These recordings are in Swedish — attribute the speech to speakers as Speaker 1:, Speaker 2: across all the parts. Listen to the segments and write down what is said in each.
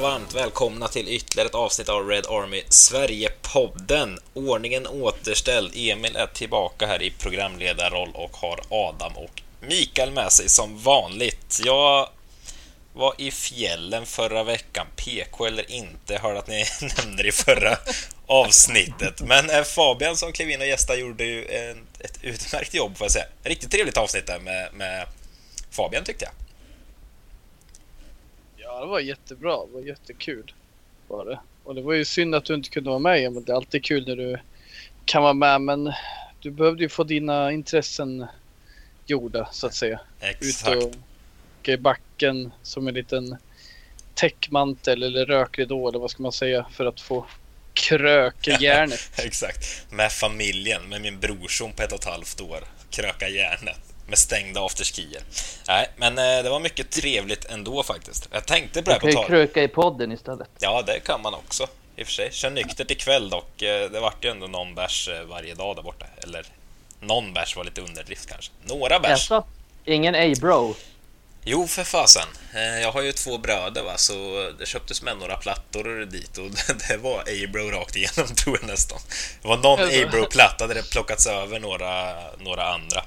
Speaker 1: varmt välkomna till ytterligare ett avsnitt av Red Army Sverige-podden. Ordningen återställd. Emil är tillbaka här i programledarroll och har Adam och Mikael med sig som vanligt. Jag var i fjällen förra veckan, PK eller inte, jag hörde att ni nämnde det i förra avsnittet. Men eh, Fabian som klev in och gästade gjorde ju ett utmärkt jobb får jag säga. Riktigt trevligt avsnitt där med, med Fabian tyckte jag.
Speaker 2: Ja, det var jättebra. Det var jättekul. Var det. Och det var ju synd att du inte kunde vara med. Men det är alltid kul när du kan vara med. Men du behövde ju få dina intressen gjorda så att säga.
Speaker 1: Exakt.
Speaker 2: Ut och åka i backen som en liten täckmantel eller rökridå eller vad ska man säga för att få kröka järnet.
Speaker 1: Exakt. Med familjen, med min brorson på ett och ett halvt år. Kröka järnet med stängda afterskier. Nej, men eh, det var mycket trevligt ändå faktiskt. Jag tänkte på det här
Speaker 3: på tal...
Speaker 1: kan
Speaker 3: ju kröka i podden istället.
Speaker 1: Ja, det kan man också. I och för sig. Kör nyktert ikväll dock. Eh, det vart ju ändå någon bärs eh, varje dag där borta. Eller någon bärs var lite underdrift kanske. Några bärs.
Speaker 3: Jaså? Ingen A-bro?
Speaker 1: Jo, för fasen. Jag har ju två bröder va, så det köptes med några plattor dit och det var A-bro rakt igenom tror jag nästan. Det var någon A-bro-platta där det plockats över några, några andra.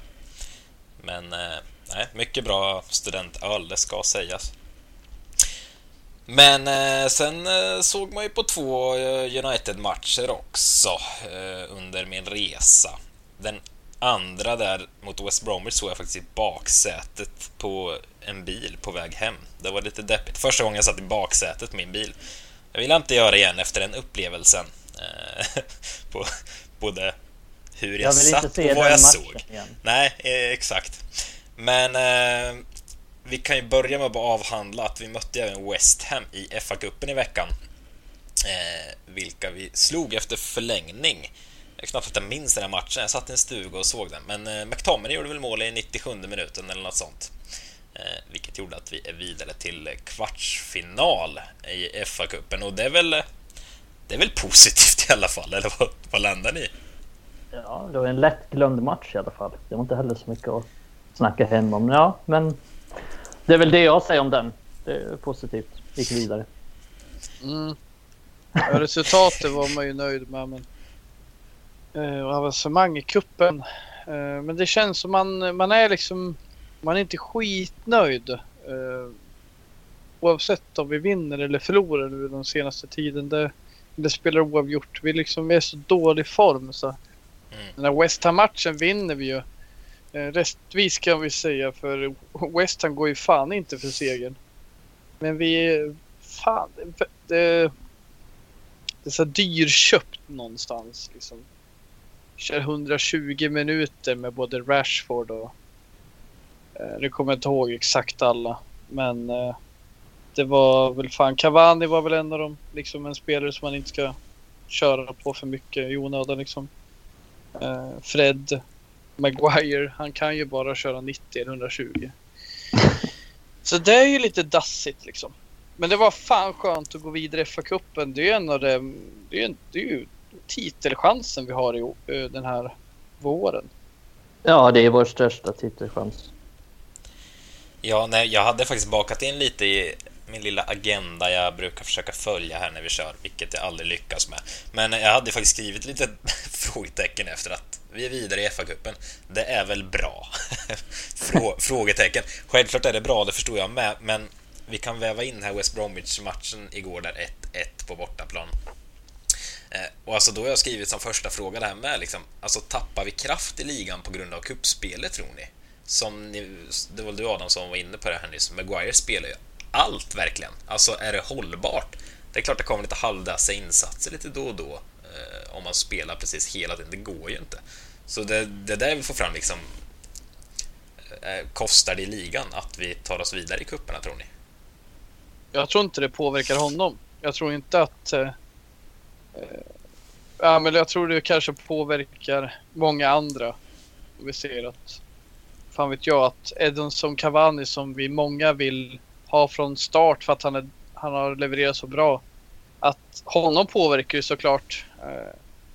Speaker 1: Men eh, nej, mycket bra studentöl, det ska sägas. Men eh, sen eh, såg man ju på två eh, United-matcher också eh, under min resa. Den andra där mot West Bromwich såg jag faktiskt i baksätet på en bil på väg hem. Det var lite deppigt. Första gången jag satt i baksätet på min bil. Jag vill inte göra igen efter den upplevelsen. Eh, på både hur jag, jag satt och vad jag såg. Igen. Nej, eh, exakt. Men eh, vi kan ju börja med att bara avhandla att vi mötte även West Ham i FA-cupen i veckan. Eh, vilka vi slog efter förlängning. Jag knappt att jag minns den här matchen. Jag satt i en stuga och såg den. Men eh, McTominay gjorde väl mål i 97 minuten eller något sånt. Eh, vilket gjorde att vi är vidare till kvartsfinal i FA-cupen. Och det är väl det är väl positivt i alla fall, eller vad, vad landar ni
Speaker 3: Ja, det var en lättglömd match i alla fall. Det var inte heller så mycket att snacka hem om. Ja, men det är väl det jag säger om den. Det är positivt. Gick vidare.
Speaker 2: Mm. Ja, resultatet var man ju nöjd med. Men... Uh, avancemang i kuppen. Uh, men det känns som man, man är liksom... Man är inte skitnöjd. Uh, oavsett om vi vinner eller förlorar nu den senaste tiden. Det, det spelar oavgjort. Vi liksom är så dålig form så Mm. Den här West Ham-matchen vinner vi ju. Eh, rättvis kan vi säga för West Ham går ju fan inte för segern. Men vi... Fan, det, det, det är så dyrköpt någonstans liksom. Kör 120 minuter med både Rashford och... Eh, nu kommer jag inte ihåg exakt alla. Men eh, det var väl fan Cavani var väl en av dem. Liksom en spelare som man inte ska köra på för mycket i onödan liksom. Uh, Fred Maguire, han kan ju bara köra 90 eller 120. Så det är ju lite dassigt liksom. Men det var fan skönt att gå vidare i FA-cupen. Det är ju en av de, det är, det är ju titelchansen vi har i uh, den här våren.
Speaker 3: Ja, det är vår största titelchans.
Speaker 1: Ja, nej, jag hade faktiskt bakat in lite i min lilla agenda jag brukar försöka följa här när vi kör, vilket jag aldrig lyckas med. Men jag hade faktiskt skrivit lite frågetecken efter att vi är vidare i FA-cupen. Det är väl bra? Frå frågetecken. Självklart är det bra, det förstår jag med, men vi kan väva in här West Bromwich-matchen igår där 1-1 på bortaplan. Eh, och alltså då har jag skrivit som första fråga det här med liksom, alltså tappar vi kraft i ligan på grund av kuppspelet tror ni? Som ni, det var du Adam som var inne på det här nyss, Maguire spelar ju allt verkligen. Alltså är det hållbart? Det är klart det kommer lite halvdassa insatser lite då och då eh, om man spelar precis hela tiden. Det går ju inte. Så det, det där vi får fram liksom eh, eh, kostar det i ligan att vi tar oss vidare i kupperna tror ni?
Speaker 2: Jag tror inte det påverkar honom. Jag tror inte att... Eh, eh ja, men jag tror det kanske påverkar många andra. Vi ser att... Fan vet jag att Edinson Cavani som vi många vill ha från start för att han, är, han har levererat så bra. Att honom påverkar ju såklart.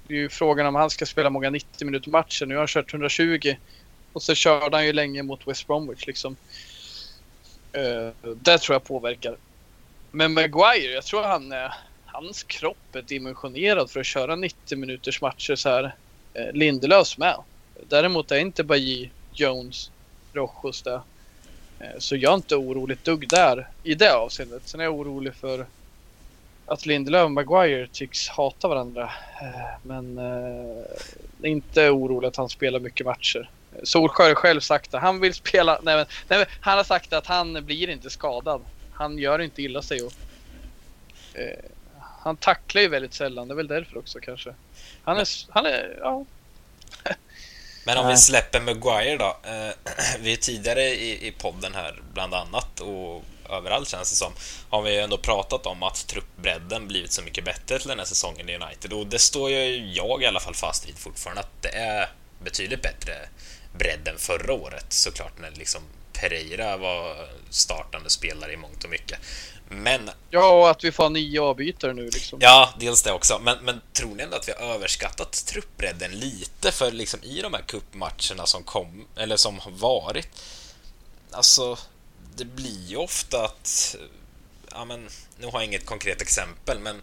Speaker 2: Det är ju frågan om han ska spela många 90 minuter matcher. Nu har han kört 120 och så körde han ju länge mot West Bromwich liksom. Eh, det tror jag påverkar. Men Maguire, jag tror han är, hans kropp är dimensionerad för att köra 90 minuters matcher så här. Eh, Lindelös med. Däremot är inte Bailly, Jones, Rojos det. Eh, så jag är inte orolig dugg där i det avseendet. Sen är jag orolig för att Lindelöf och Maguire tycks hata varandra. Eh, men eh, inte orolig att han spelar mycket matcher. Eh, Solskjaer har själv sagt att han vill spela. Nej, men, nej, men, han har sagt att han blir inte skadad. Han gör inte illa sig. Och, eh, han tacklar ju väldigt sällan. Det är väl därför också kanske. Han är, han är ja.
Speaker 1: Men om vi släpper Maguire då. Eh, vi är tidigare i, i podden här bland annat och överallt känns det som, har vi ändå pratat om att truppbredden blivit så mycket bättre till den här säsongen i United och det står ju jag i alla fall fast vid fortfarande att det är betydligt bättre bredd än förra året såklart när liksom Pereira var startande spelare i mångt och mycket. Men...
Speaker 2: Ja, och att vi får nio avbytare nu liksom.
Speaker 1: Ja, dels det också. Men, men tror ni ändå att vi har överskattat truppbredden lite? För liksom i de här kuppmatcherna som kom, eller som har varit, alltså det blir ju ofta att, ja men, nu har jag inget konkret exempel, men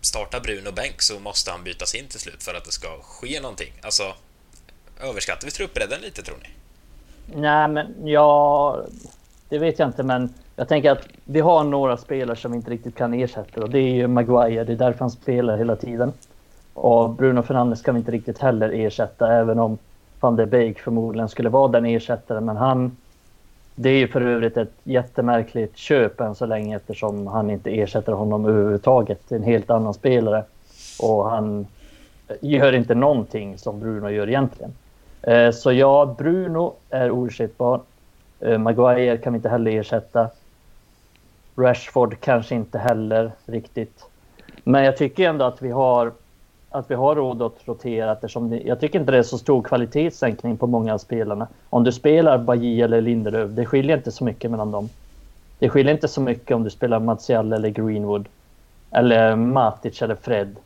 Speaker 1: startar Bruno bänk så måste han bytas in till slut för att det ska ske någonting. Alltså, överskattar vi truppbredden lite tror ni?
Speaker 3: Nej, men ja, det vet jag inte, men jag tänker att vi har några spelare som vi inte riktigt kan ersätta och det är ju Maguire. Det är därför han spelar hela tiden. Och Bruno Fernandes kan vi inte riktigt heller ersätta, även om van der Beek förmodligen skulle vara den ersättaren. Men han det är ju för övrigt ett jättemärkligt köp än så länge eftersom han inte ersätter honom överhuvudtaget. Det är En helt annan spelare. Och han gör inte någonting som Bruno gör egentligen. Eh, så ja, Bruno är oersättbar. Eh, Maguire kan vi inte heller ersätta. Rashford kanske inte heller riktigt. Men jag tycker ändå att vi har att vi har råd att rotera eftersom det, jag tycker inte det är så stor kvalitetssänkning på många av spelarna. Om du spelar Baji eller Lindelöf, det skiljer inte så mycket mellan dem. Det skiljer inte så mycket om du spelar Martial eller Greenwood. Eller Matic eller Fred.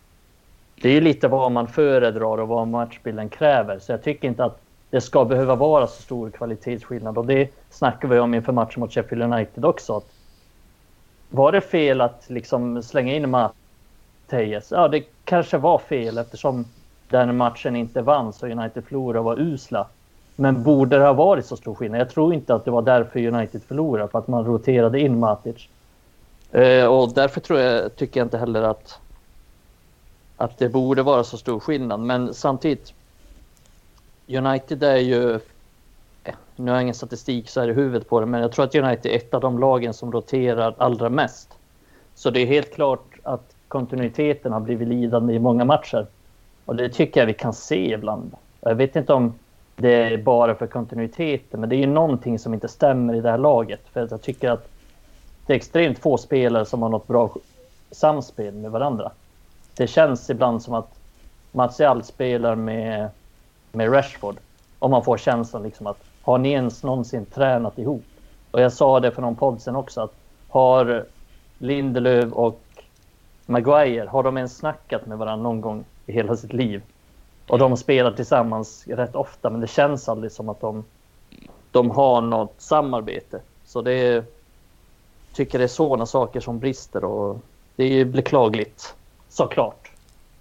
Speaker 3: Det är lite vad man föredrar och vad matchbilden kräver. Så jag tycker inte att det ska behöva vara så stor kvalitetsskillnad. Och det snackar vi om inför matchen mot Sheffield United också. Att var det fel att liksom slänga in Matic Ja, det kanske var fel eftersom den matchen inte vanns och United förlorade och var usla. Men borde det ha varit så stor skillnad? Jag tror inte att det var därför United förlorade, för att man roterade in Matic. Eh, och därför tror jag, tycker jag inte heller att, att det borde vara så stor skillnad. Men samtidigt, United är ju... Nu har jag ingen statistik så här i huvudet på det, men jag tror att United är ett av de lagen som roterar allra mest. Så det är helt klart att kontinuiteten har blivit lidande i många matcher. Och det tycker jag vi kan se ibland. Jag vet inte om det är bara för kontinuiteten, men det är ju någonting som inte stämmer i det här laget. För jag tycker att det är extremt få spelare som har något bra samspel med varandra. Det känns ibland som att Martial spelar med, med Rashford. Och man får känslan liksom att har ni ens någonsin tränat ihop? Och jag sa det för någon podd sen också att har Lindelöf och Maguire, har de ens snackat med varandra någon gång i hela sitt liv? Och de spelar tillsammans rätt ofta, men det känns aldrig som att de, de har något samarbete. Så det är, tycker det är sådana saker som brister och det är beklagligt, såklart.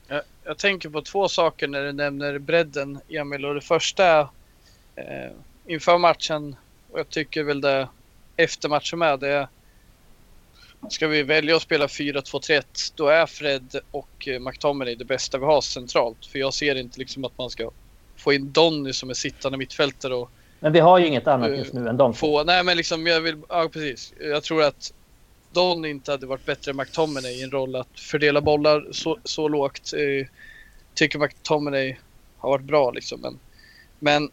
Speaker 2: Jag, jag tänker på två saker när du nämner bredden, Emil. Och det första är eh, inför matchen, och jag tycker väl det efter matchen med, det Ska vi välja att spela 4-2-3-1 då är Fred och eh, McTominay det bästa vi har centralt. För jag ser inte liksom att man ska få in Donny som är sittande mittfältare och...
Speaker 3: Men vi har ju inget annat just nu än de
Speaker 2: få, Nej men liksom jag vill, ja precis. Jag tror att Donny inte hade varit bättre än McTominay i en roll att fördela bollar så, så lågt. Eh, tycker McTominay har varit bra liksom. Men, men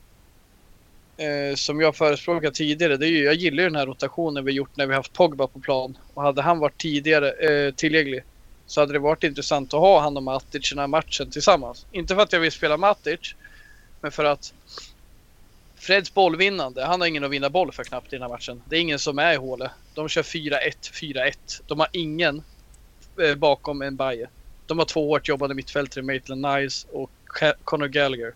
Speaker 2: eh, som jag förespråkat tidigare, det är ju, jag gillar ju den här rotationen vi gjort när vi haft Pogba på plan. Och hade han varit tidigare eh, tillgänglig så hade det varit intressant att ha han och Matic i den här matchen tillsammans. Inte för att jag vill spela Matic, men för att Freds bollvinnande, han har ingen att vinna boll för knappt i den här matchen. Det är ingen som är i hålet. De kör 4-1, 4-1. De har ingen eh, bakom en Baye. De har två hårt jobbande mittfältare, Maitland Niles och Conor Gallagher.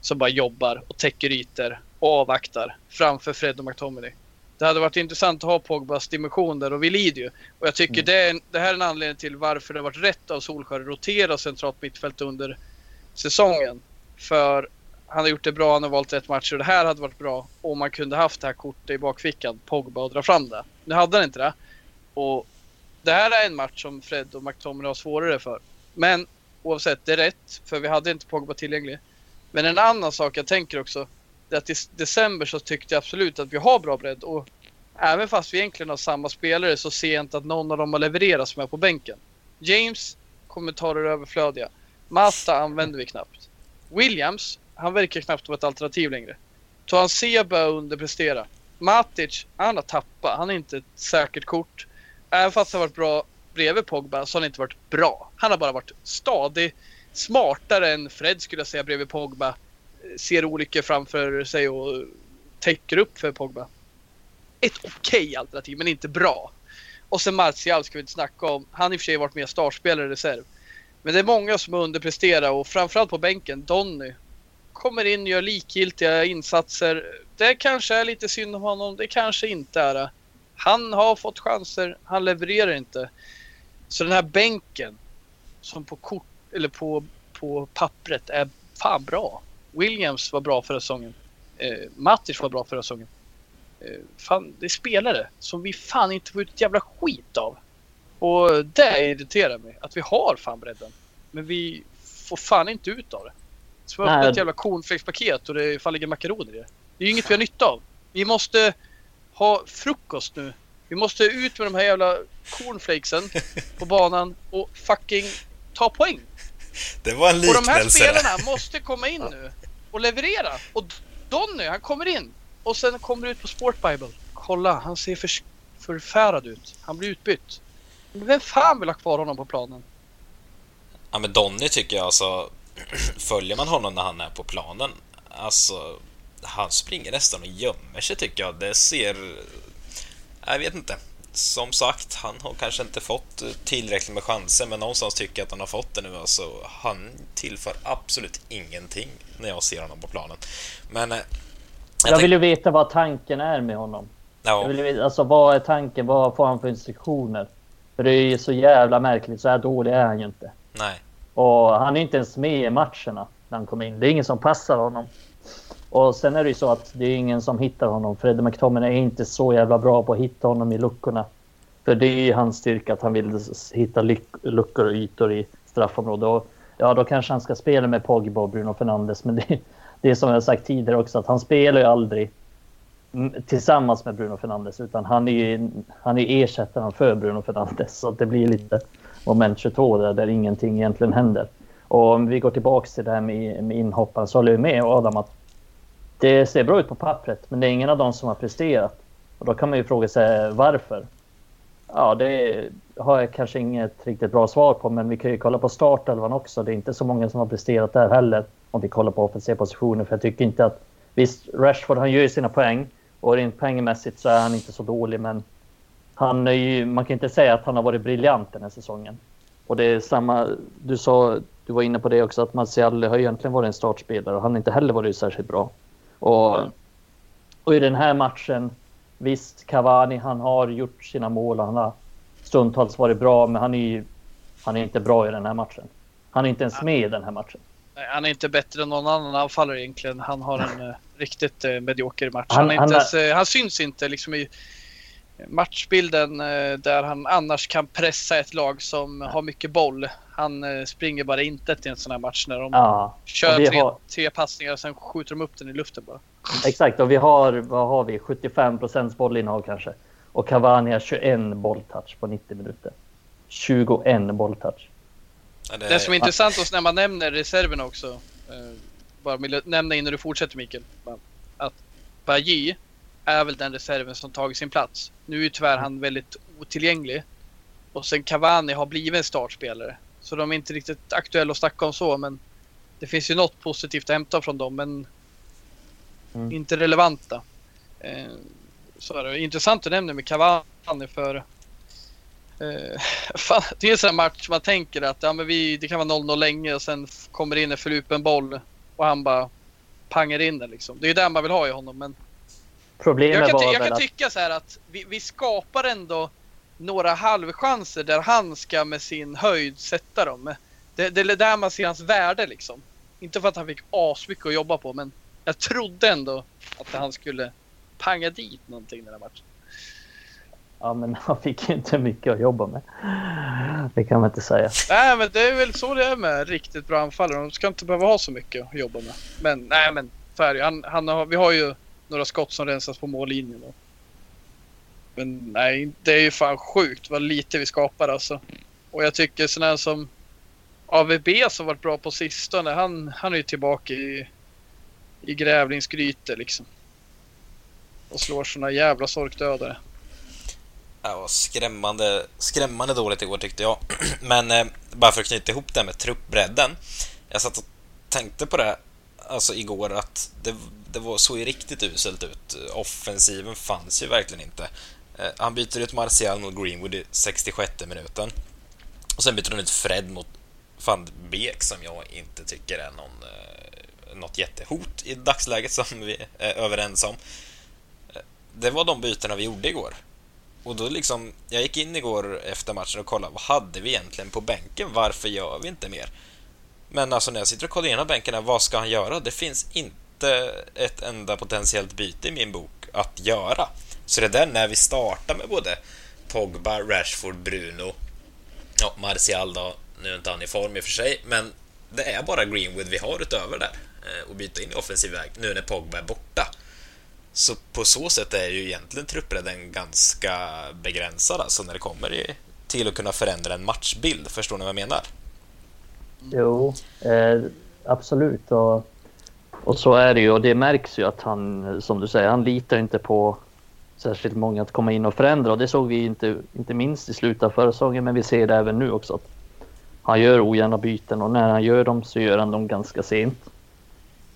Speaker 2: Som bara jobbar och täcker ytor och avvaktar framför Fred och McTominay. Det hade varit intressant att ha Pogbas dimension där och vi lider ju. Och jag tycker
Speaker 3: Mm.
Speaker 2: det, är, det här är en anledning till varför det har varit rätt av Solskjaer att rotera centralt mittfält under säsongen. För han har gjort det bra, han har valt rätt matcher och det här hade varit bra om man kunde haft det här kortet i bakfickan, Pogba, och dra fram det. Nu hade han inte det. Och det här är en match som Fred och McTominay har svårare för. Men oavsett, det är rätt, för vi hade inte Pogba tillgänglig. Men en annan sak jag tänker också, att i december så tyckte jag absolut att vi har bra bredd. Och även fast vi egentligen har samma spelare så ser jag inte att någon av dem har levererat som är på bänken. James, kommentarer överflödiga. Mata använder vi knappt. Williams, han verkar knappt vara ett alternativ längre. Toansea Seba underprestera. Matic, han har tappat. Han är inte ett säkert kort. Även fast han har varit bra bredvid Pogba så har han inte varit bra. Han har bara varit stadig. Smartare än Fred skulle jag säga bredvid Pogba. Ser olyckor framför sig och täcker upp för Pogba. Ett okej alternativ men inte bra. Och sen Martial ska vi inte snacka om. Han har i och för sig varit mer startspelare i reserv. Men det är många som underpresterar och framförallt på bänken. Donny kommer in och gör likgiltiga insatser. Det kanske är lite synd om honom. Det kanske inte är det. Han har fått chanser. Han levererar inte. Så den här bänken som på kort eller på, på pappret är fan bra. Williams var bra förra säsongen. Eh, Matic var bra förra säsongen. Eh, fan, det är spelare som vi fan inte får ut ett jävla skit av. Och det irriterar mig. Att vi har fan bredden. Men vi får fan inte ut av det. Som att öppna ett jävla cornflakespaket och det fan ligger makaroner i det. Det är ju inget vi har nytta av. Vi måste ha frukost nu. Vi måste ut med de här jävla cornflakesen på banan och fucking ta poäng.
Speaker 1: Det var en
Speaker 2: Och de här
Speaker 1: liknelse.
Speaker 2: spelarna måste komma in nu och leverera. Och Donny, han kommer in. Och sen kommer ut på Sport Bible. Kolla, han ser för, förfärad ut. Han blir utbytt. Men Vem fan vill ha kvar honom på planen?
Speaker 1: Ja men Donny tycker jag alltså, följer man honom när han är på planen, alltså han springer nästan och gömmer sig tycker jag. Det ser... Jag vet inte. Som sagt, han har kanske inte fått tillräckligt med chanser, men någonstans tycker jag att han har fått det nu. Alltså, han tillför absolut ingenting när jag ser honom på planen. Men... eh,
Speaker 3: Jag
Speaker 1: tänk-
Speaker 3: vill ju veta vad tanken är med honom. Jag
Speaker 1: Ja,
Speaker 3: vill ju veta, alltså vad är tanken? Vad får han för instruktioner? För det är ju så jävla märkligt. Så här dålig är han ju inte.
Speaker 1: nej.
Speaker 3: Och han är inte ens med i matcherna när han kommer in. Det är ingen som passar honom. Och sen är det ju så att det är ingen som hittar honom. Fred McTominay är inte så jävla bra på att hitta honom i luckorna. För det är ju hans styrka att han vill hitta luckor och ytor i straffområdet. Och ja, då kanske han ska spela med Pogba och Bruno Fernandes. Men det, det är som jag sagt tidigare också att han spelar ju aldrig tillsammans med Bruno Fernandes utan han är ju han är ersättaren för Bruno Fernandes. Så det blir lite moment 22 där, där ingenting egentligen händer. Och om vi går tillbaka till det här med, med inhopparen så håller jag med Adam att det ser bra ut på pappret men det är ingen av dem som har presterat. Och då kan man ju fråga sig varför. Ja, det har jag kanske inget riktigt bra svar på men vi kan ju kolla på startelvan också. Det är inte så många som har presterat där heller om vi kollar på offensiva positioner för jag tycker inte att visst Rashford han gör ju sina poäng och rent poängmässigt så är han inte så dålig men han är ju, man kan inte säga att han har varit briljant den här säsongen. Och det är samma, du sa, du var inne på det också, att Martial har egentligen varit en startspelare och han har inte heller varit särskilt bra. Och, och i den här matchen, visst Cavani, han har gjort sina mål, han har stundtals varit bra, men han är ju, han är inte bra i den här matchen. Han är inte ens med i den här matchen.
Speaker 2: Nej, Han är inte bättre än någon annan anfallare egentligen. Han har en eh, riktigt eh, medioker match.
Speaker 3: Han-
Speaker 2: Han,
Speaker 3: han
Speaker 2: ens, eh, han syns inte liksom i matchbilden eh, där han annars kan pressa ett lag som har mycket boll. Han eh, springer bara inte till en sån här match när de
Speaker 3: Ja,
Speaker 2: kör tre,
Speaker 3: har-
Speaker 2: tre passningar och sen skjuter de upp den i luften bara.
Speaker 3: exakt. Och vi har, vad har vi, 75 procents bollinnehav kanske. Och Cavani har 21 bolltouch på 90 minuter. 21 bolltouch.
Speaker 1: Ja,
Speaker 2: Det som är intressant också när man nämner reserverna också. Eh, bara vill nämna innan du fortsätter Mikael. Att Bajy är väl den reserven som tagit sin plats. Nu är ju tyvärr han väldigt otillgänglig. Och sen Cavani har blivit en startspelare. Så de är inte riktigt aktuella att snacka om så men det finns ju något positivt att hämta från dem men
Speaker 3: Mm.
Speaker 2: inte relevanta. Eh, så är det. Intressant att nämna med Cavani för eh, fan, det är en sån här match man tänker att ja, men vi, det kan vara 0-0 länge och sen kommer det in en förlupen boll och han bara pangar in den liksom. Det är ju det man vill ha i honom men
Speaker 3: Problemet
Speaker 2: Jag kan, ty- jag kan
Speaker 3: att...
Speaker 2: tycka så här att vi, vi skapar ändå några halvchanser där han ska med sin höjd sätta dem. Det, det är där man ser hans värde liksom. Inte för att han fick asmycket att jobba på men jag trodde ändå att han skulle panga dit någonting den här matchen.
Speaker 3: Ja, men han fick ju inte mycket att jobba med. Det kan man inte säga.
Speaker 2: Nej men det är väl så det är med riktigt bra anfallare. De ska inte behöva ha så mycket att jobba med. Men nej men så är det han, han har, Vi har ju några skott som rensas på mållinjen. Då. Men nej, det är ju fan sjukt vad lite vi skapar alltså. Och jag tycker sådana här som AVB som varit bra på sistone. Han, han är ju tillbaka i, i grävlingsgryte liksom. Och slår såna jävla sorkdödare.
Speaker 1: Det var skrämmande, skrämmande dåligt igår tyckte jag. Men eh, bara för att knyta ihop det med truppbredden. Jag satt och tänkte på det alltså igår att det, det var, såg ju riktigt uselt ut. Offensiven fanns ju verkligen inte. Eh, han byter ut Martial mot Greenwood i 66 minuten. Och sen byter han ut Fred mot van Beek som jag inte tycker är någon, eh, något jättehot i dagsläget som vi är överens om. Eh, det var de bytena vi gjorde igår. Och då liksom, jag gick in igår efter matchen och kollade vad hade vi egentligen på bänken? Varför gör vi inte mer? Men alltså när jag sitter och kollar igenom bänken här, vad ska han göra? Det finns inte ett enda potentiellt byte i min bok att göra. Så det där när vi startar med både Pogba, Rashford, Bruno, ja, Martial då, nu är inte han i form i och för sig, men det är bara Greenwood vi har utöver där eh, och byta in i offensiv väg nu när Pogba är borta. Så på så sätt är ju egentligen truppredden ganska begränsad alltså när det kommer till att kunna förändra en matchbild. Förstår ni vad jag menar?
Speaker 3: Jo, eh, absolut. Och, och så är det ju. Och det märks ju att han, som du säger, han litar inte på särskilt många att komma in och förändra. Och det såg vi inte, inte minst i slutet av förra säsongen, men vi ser det även nu också. Att han gör ogärna byten och när han gör dem så gör han dem ganska sent.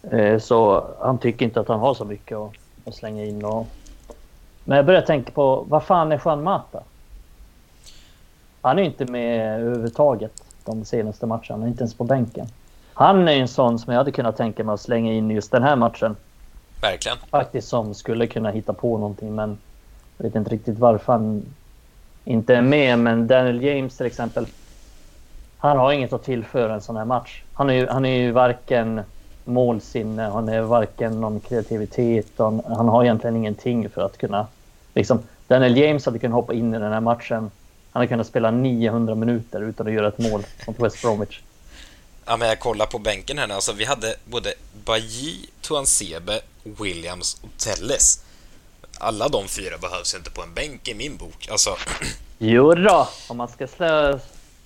Speaker 3: Eh, så han tycker inte att han har så mycket att, att slänga in. Och... Men jag börjar tänka på, vad fan är Juan Mata? Han är inte med överhuvudtaget de senaste matcherna, inte ens på bänken. Han är en sån som jag hade kunnat tänka mig att slänga in just den här matchen.
Speaker 1: Verkligen.
Speaker 3: Faktiskt som skulle kunna hitta på någonting men jag vet inte riktigt varför han inte är med. Men Daniel James till exempel. Han har inget att tillföra en sån här match. Han är ju, han är ju varken målsinne, han är varken någon kreativitet. Han, han har egentligen ingenting för att kunna... Liksom, Daniel James hade kunnat hoppa in i den här matchen. Han hade kunnat spela 900 minuter utan att göra ett mål mot West Bromwich.
Speaker 1: Ja, men jag kollar på bänken här nu. Alltså, vi hade både Bailly, Tuansebe, Williams och Telles. Alla de fyra behövs inte på en bänk i min bok. Alltså,
Speaker 3: Jo då, om man ska slå...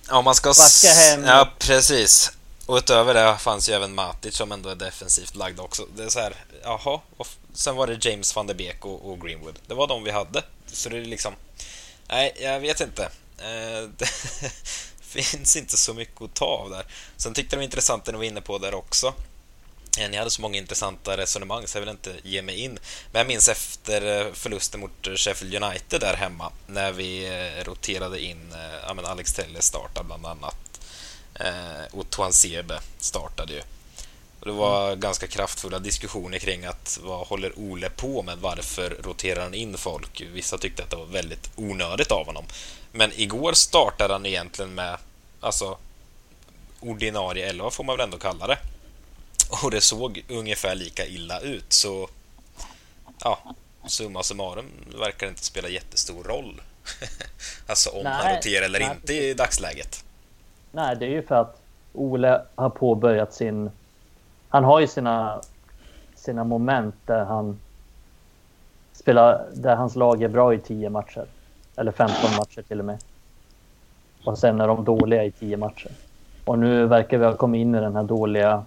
Speaker 1: ja, man ska...
Speaker 3: Backa hem.
Speaker 1: Ja, precis. Och utöver det fanns ju även Matic som ändå är defensivt lagd också. Det är så här, jaha. Och sen var det James van der Beek och, och Greenwood. Det var de vi hade. Så det är liksom... Nej, jag vet inte. Eh, det finns inte så mycket att ta av där. Sen tyckte det var intressant det ni var inne på där också. Eh, Ni hade så många intressanta resonemang så jag vill inte ge mig in. Men jag minns efter eh, förlusten mot Sheffield United där hemma när vi eh, roterade in eh, ja, Alex Telles startade bland annat. Eh, och Tuansebe startade ju. Och det var ganska kraftfulla diskussioner kring att vad håller Ole på med? Varför roterar han in folk? Vissa tyckte att det var väldigt onödigt av honom. Men igår startade han egentligen med alltså ordinarie 11 får man väl ändå kalla det. Och det såg ungefär lika illa ut så ja, summa summarum verkar det inte spela jättestor roll. alltså om han
Speaker 3: Nej,
Speaker 1: roterar eller
Speaker 3: nej,
Speaker 1: inte i dagsläget.
Speaker 3: Nej, det är ju för att Ole har påbörjat sin... Han har ju sina, sina moment där han spelar, där hans lag är bra i 10 matcher. Eller 15 matcher till och med. Och sen är de dåliga i 10 matcher. Och nu verkar vi ha kommit in i den här dåliga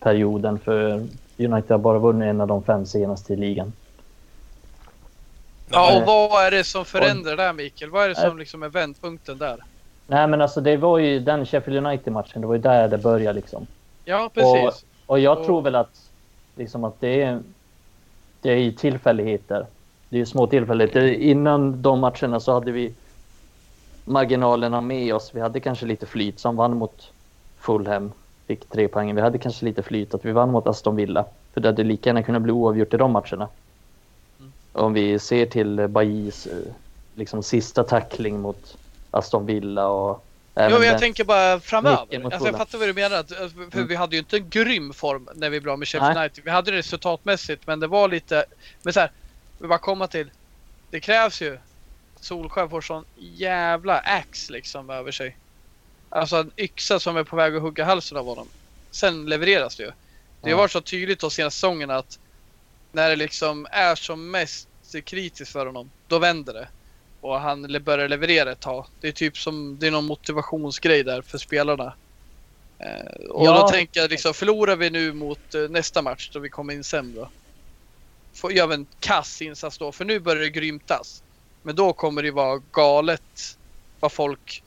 Speaker 3: perioden för United har bara vunnit en av de fem senaste i ligan.
Speaker 2: Ja, och vad är det som förändrar där Mikael? Vad är det som liksom är vändpunkten där?
Speaker 3: Nej, men alltså det var ju den Sheffield United-matchen. Det var ju där det började liksom.
Speaker 2: Ja, precis.
Speaker 3: Och jag
Speaker 2: Och-
Speaker 3: tror väl att, liksom att det, är, det är ju tillfälligheter. Det är små tillfälligheter. Innan de matcherna så hade vi marginalerna med oss. Vi hade kanske lite flyt som vann mot Fulham. Fick tre poäng. Vi hade kanske lite flyt att vi vann mot Aston Villa. För det hade lika gärna kunnat bli oavgjort i de matcherna.
Speaker 2: Mm.
Speaker 3: Om vi ser till Bajis eh, liksom sista tackling mot Aston Villa och
Speaker 2: Jo, men jag tänker bara framöver. Alltså, jag fattar vad du menar. att- att- För
Speaker 3: Mm.
Speaker 2: vi hade ju inte en grym form när vi var med Sheffield. United. Vi hade det resultatmässigt, men det var lite... Men så här, vi bara komma till. Det krävs ju. Solskjaer får sån jävla ax liksom över sig. Alltså en yxa som är på väg att hugga halsen av honom. Sen levereras det ju. Det har varit så tydligt de senaste säsongerna att när det liksom är som mest kritiskt för honom, då vänder det. Och han börjar leverera ett tag. Det är typ som, det är någon motivationsgrej där för spelarna. Eh, och
Speaker 3: Ja.
Speaker 2: då tänker jag liksom, förlorar vi nu mot eh, nästa match då vi kommer in sämre. Får, gör en kass insats då, för nu börjar det grymtas. Men då kommer det vara galet vad folk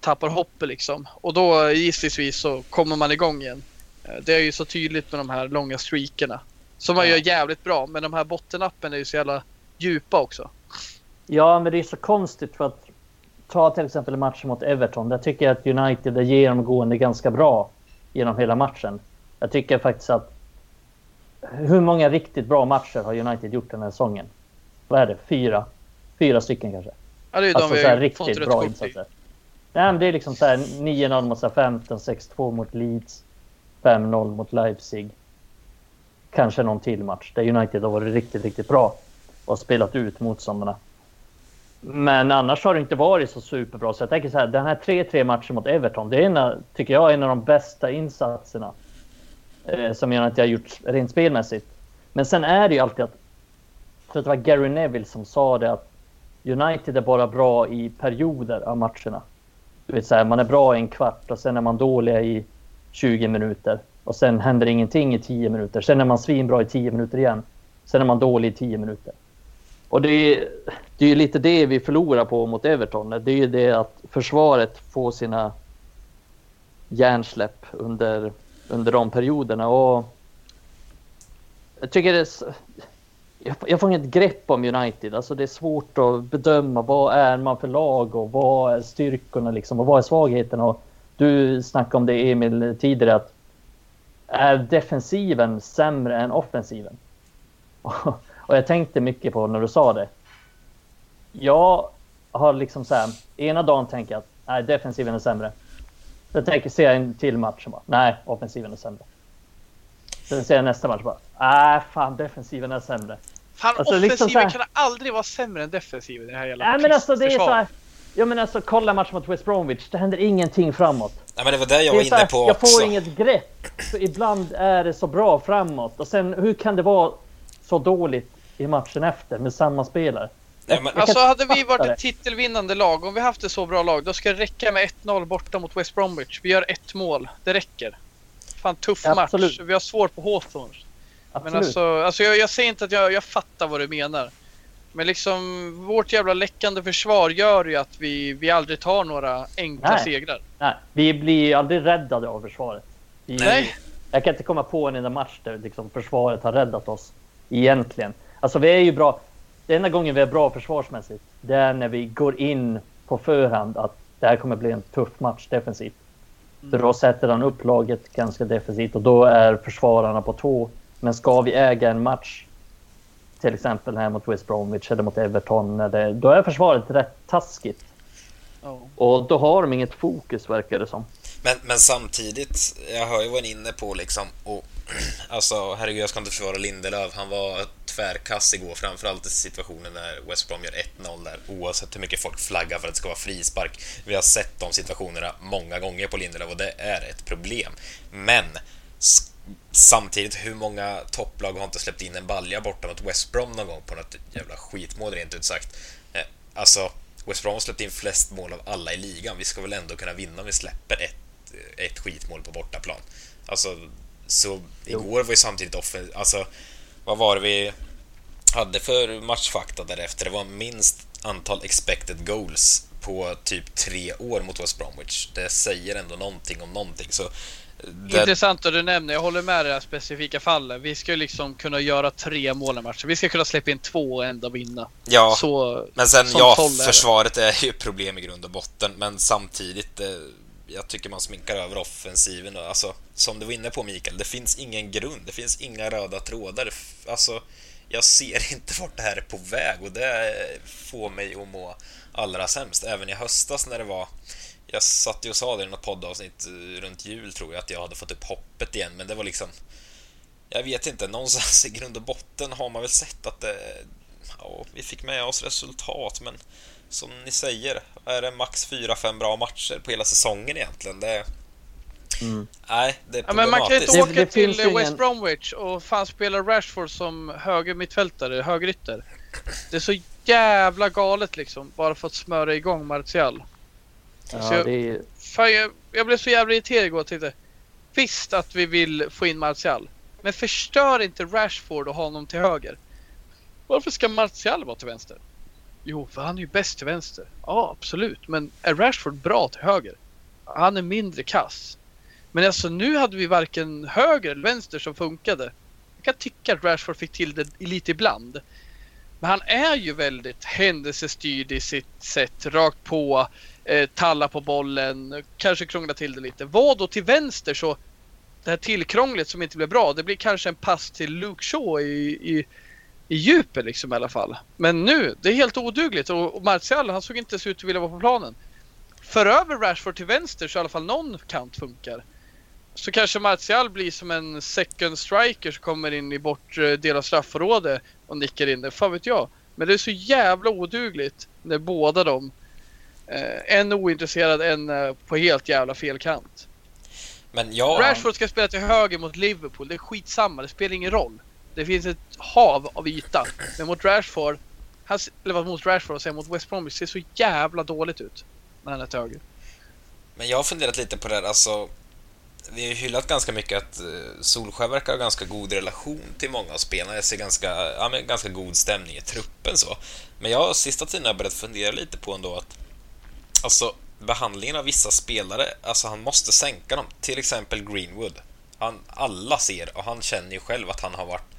Speaker 2: tappar hoppet liksom. Och då gissningsvis så kommer man igång igen. Eh, Det är ju så tydligt med de här långa streakerna. Som man gör jävligt bra, men de här bottenappen är ju så jävla djupa också.
Speaker 3: Ja, men det är så konstigt för att ta till exempel matchen mot Everton. Där tycker jag att United är genomgående ganska bra genom hela matchen. Jag tycker faktiskt att hur många riktigt bra matcher har United gjort den här säsongen? Vad är det? Fyra? Fyra stycken kanske?
Speaker 2: Ja, det är
Speaker 3: Alltså
Speaker 2: de
Speaker 3: så här riktigt bra insatser. Nej, men det är liksom så här 9-0 mot Southampton, 6-2 mot Leeds, 5-0 mot Leipzig. Kanske någon till match där United har varit riktigt, riktigt bra och spelat ut motståndarna. Men annars har det inte varit så superbra. Så jag tänker så här, den här 3-3 matchen mot Everton, det är en, tycker jag, en av de bästa insatserna eh, som inte har gjort rent spelmässigt. Men sen är det ju alltid att, jag tror att det var Gary Neville som sa det att United är bara bra i perioder av matcherna. Du vet, så här, man är bra i en kvart och sen är man dåliga i 20 minuter. Och sen händer ingenting i 10 minuter. Sen är man svinbra i 10 minuter igen. Sen är man dålig i 10 minuter. Och det är, det är ju lite det vi förlorar på mot Everton. Det är ju det att försvaret får sina hjärnsläpp under, under de perioderna. Och jag tycker det är, jag, jag får inget grepp om United. Alltså det är svårt att bedöma vad är man för lag och vad är styrkorna liksom och vad är svagheterna. Och du snackade om det Emil tidigare att är defensiven sämre än offensiven? Och jag tänkte mycket på när du sa det. Jag har liksom så här, ena dagen tänker jag att nej, defensiven är sämre. Sen tänker, ser jag en till match och bara, nej, offensiven är sämre. Sen ser jag nästa match och bara, nej, fan, defensiven är sämre.
Speaker 2: Fan,
Speaker 3: Alltså, liksom
Speaker 2: offensiven
Speaker 3: så här-
Speaker 2: kan aldrig vara sämre än defensiven i det här jävla
Speaker 3: Nej, men alltså det är så här, Ja men alltså kolla matchen mot West Bromwich, det händer ingenting framåt.
Speaker 1: Nej, men det var det jag
Speaker 3: Det
Speaker 1: var
Speaker 3: är så
Speaker 1: inne
Speaker 3: här,
Speaker 1: på
Speaker 3: jag
Speaker 1: också.
Speaker 3: får inget grepp. För ibland är det så bra framåt och sen hur kan det vara så dåligt i matchen efter med samma spelare?
Speaker 1: Nej, men,
Speaker 2: Alltså hade vi varit ett titelvinnande lag, om vi haft ett så bra lag, då ska det räcka med 1-0 borta mot West Bromwich. Vi gör ett mål, det räcker. Fan tuff
Speaker 3: Ja,
Speaker 2: match. Vi har svårt på Hawthorne. Men alltså, alltså jag, jag säger inte att jag, jag fattar vad du menar. Men liksom vårt jävla läckande försvar gör ju att vi, vi aldrig tar några enkla
Speaker 3: Nej.
Speaker 2: segrar.
Speaker 3: Nej, vi blir ju aldrig räddade av försvaret. Vi,
Speaker 2: Nej.
Speaker 3: Jag kan inte komma på en enda match där liksom försvaret har räddat oss. Egentligen. Alltså vi är ju bra. Den enda gången vi är bra försvarsmässigt, det är när vi går in på förhand att det här kommer bli en tuff match defensivt. För då sätter han upp laget ganska defensivt och då är försvararna på tå. Men ska vi äga en match, till exempel här mot West Bromwich eller mot Everton, eller, då är försvaret rätt taskigt.
Speaker 2: Ja.
Speaker 3: Och då har de inget fokus verkar det som
Speaker 1: men, men samtidigt, jag hör ju vad ni är inne på liksom. Och, alltså, herregud, jag ska inte försvara Lindelöf. Han var tvärkass igår, framförallt i situationen när West Brom gör 1-0 där, oavsett hur mycket folk flaggar för att det ska vara frispark. Vi har sett de situationerna många gånger på Lindelöf och det är ett problem. Men samtidigt, hur många topplag har inte släppt in en balja borta mot West Brom någon gång på något jävla skitmål rent ut sagt? Eh, alltså, West Brom har släppt in flest mål av alla i ligan. Vi ska väl ändå kunna vinna om vi släpper ett, ett skitmål på bortaplan. Alltså, så igår var ju samtidigt offen... Alltså, vad var det vi hade för matchfakta därefter? Det var minst antal expected goals på typ tre år mot West Bromwich. Det säger ändå någonting om någonting. Så det,
Speaker 2: Intressant att du nämner, jag håller med i det här specifika fallet. Vi ska ju liksom kunna göra tre mål i matchen. Vi ska kunna släppa in två och ändå vinna.
Speaker 1: ja,
Speaker 2: Så,
Speaker 1: men sen ja, försvaret är ju problem i grund och botten. Men samtidigt, eh, jag tycker man sminkar över offensiven. Alltså, som du var inne på Mikael, det finns ingen grund. Det finns inga röda trådar. Alltså, jag ser inte vart det här är på väg och det får mig att må allra sämst. Även i höstas när det var jag satt ju och sa det i något poddavsnitt eh, runt jul tror jag att jag hade fått upp hoppet igen men det var liksom jag vet inte, någonstans i grund och botten har man väl sett att det ja, vi fick med oss resultat men som ni säger, är det max 4-5 bra matcher på hela säsongen egentligen? Det, mm. Nej, det är
Speaker 2: ja, men Man kan ju inte åka det, till West ingen... Bromwich och fan spela Rashford som höger mittfältare, högerytter. Det är så jävla galet liksom, bara för att smöra igång Martial. Ja, jag, är... fan, jag, jag, blev så jävla irriterad igår och tänkte Visst att vi vill få in Martial, men förstör inte Rashford och ha honom till höger. Varför ska Martial vara till vänster? Jo, för han är ju bäst till vänster. Ja, absolut. Men är Rashford bra till höger? Han är mindre kass. Men alltså nu hade vi varken höger eller vänster som funkade. Jag kan tycka att Rashford fick till det lite ibland. Men han är ju väldigt händelsestyrd i sitt sätt. Rakt på, eh, talla på bollen, kanske krångla till det lite. Vad då till vänster så det här tillkrånglet som inte blev bra, det blir kanske en pass till Luke Shaw i, i i djupet liksom i alla fall. Men nu, det är helt odugligt och, Martial han såg inte ut att vilja vara på planen. För över Rashford till vänster så i alla fall någon kant funkar. Så kanske Martial blir som en second striker som kommer in i bortre del av straffområdet och nickar in det. Fan vet jag. Men det är så jävla odugligt när båda de eh, en ointresserad, en eh, på helt jävla fel kant.
Speaker 1: Men jag...
Speaker 2: Rashford ska spela till höger mot Liverpool. Det är skitsamma, det spelar ingen roll. Det finns ett hav av yta. Men mot Rashford, han, eller mot Rashford och sen mot West Bromwich ser så jävla dåligt ut. När han är till höger.
Speaker 1: Men jag har funderat lite på det här, alltså vi har ju hyllat ganska mycket att eh, Solskjaer verkar ha ganska god relation till många av spelarna. Jag ser ganska, ja, men ganska god stämning i truppen så. Men jag har sista tiden har börjat fundera lite på ändå att alltså behandlingen av vissa spelare, alltså han måste sänka dem. Till exempel Greenwood. Han, alla ser och han känner ju själv att han har varit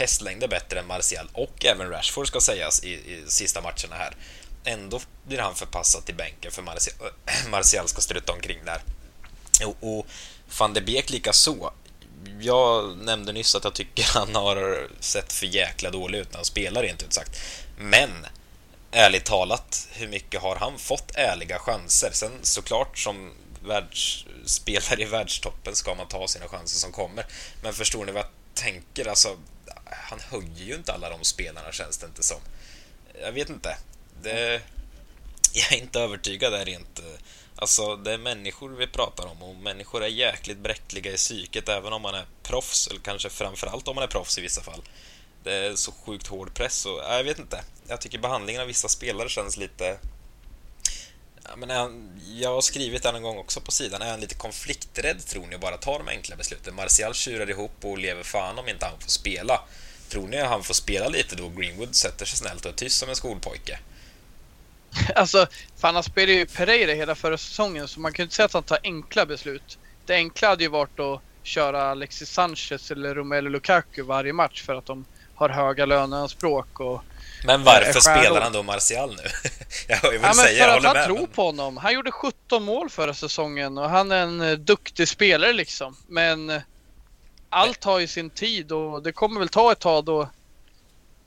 Speaker 1: hästlängder bättre än Martial och även Rashford ska sägas i, i sista matcherna här. Ändå blir han förpassad till bänken för Martial, Martial ska strutta omkring där. Och, och van de Beek lika så. Jag nämnde nyss att jag tycker han har sett för jäkla dålig ut när han spelar rent ut sagt. Men ärligt talat, hur mycket har han fått ärliga chanser? Sen såklart som världsspelare i världstoppen ska man ta sina chanser som kommer. Men förstår ni vad jag tänker? Alltså, han höjer ju inte alla de spelarna känns det inte som. Jag vet inte. Det, jag är inte övertygad där rent... Eh, alltså, det är människor vi pratar om och människor är jäkligt bräckliga i psyket även om man är proffs, eller kanske framförallt om man är proffs i vissa fall. Det är så sjukt hård press och jag vet inte. Jag tycker behandlingen av vissa spelare känns lite Ja, men han, jag har skrivit det en gång också på sidan. Är han lite konflikträdd tror ni och bara tar de enkla besluten? Martial tjurar ihop och lever fan om inte han får spela. Tror ni att han får spela lite då Greenwood sätter sig snällt och är tyst som en skolpojke?
Speaker 2: Alltså, fan han spelade ju Pereira hela förra säsongen så man kan ju inte säga att han tar enkla beslut. Det enkla hade ju varit att köra Alexis Sanchez eller Romelu Lukaku varje match för att de har höga löneanspråk och
Speaker 1: men varför spelar han då Martial nu?
Speaker 2: jag vill ja, säga, för att han med, tror men... på honom. Han gjorde 17 mål förra säsongen och han är en eh, duktig spelare liksom. Men eh, allt har ju sin tid och det kommer väl ta ett tag då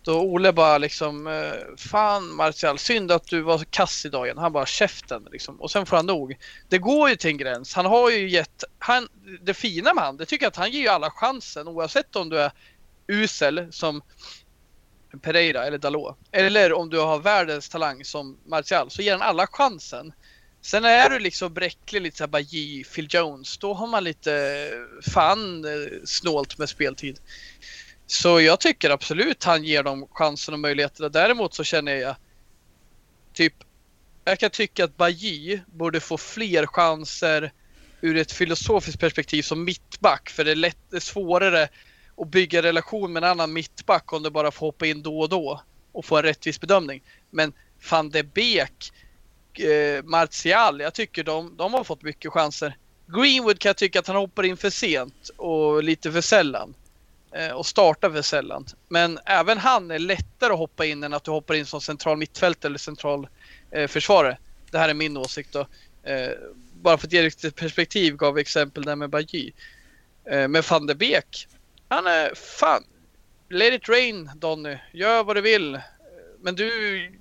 Speaker 2: då Ole bara liksom eh, Fan Martial, synd att du var kass idag igen. Han bara käften liksom. Och sen får han nog. Det går ju till en gräns. Han har ju gett, han, det fina med han, det tycker jag att han ger ju alla chansen oavsett om du är usel som Pereira eller Dalot. Eller om du har världens talang som Martial så ger han alla chansen. Sen är du liksom bräcklig, lite såhär bara Phil Jones, då har man lite fan eh, snålt med speltid. Så jag tycker absolut han ger dem chansen och möjligheterna. Däremot så känner jag typ, jag kan tycka att Baji borde få fler chanser ur ett filosofiskt perspektiv som mittback. För det är, lätt, det är svårare och bygga relation med en annan mittback om du bara får hoppa in då och då och få en rättvis bedömning. Men van de Beek, eh, Martial, jag tycker de, de har fått mycket chanser. Greenwood kan jag tycka att han hoppar in för sent och lite för sällan. Eh, och startar för sällan. Men även han är lättare att hoppa in än att du hoppar in som central mittfält eller central eh, försvarare. Det här är min åsikt då. Eh, bara för att ge lite perspektiv gav vi exempel där med Bajy. Eh, van de Beek han är fan let it rain Donny. Gör vad du vill. Men du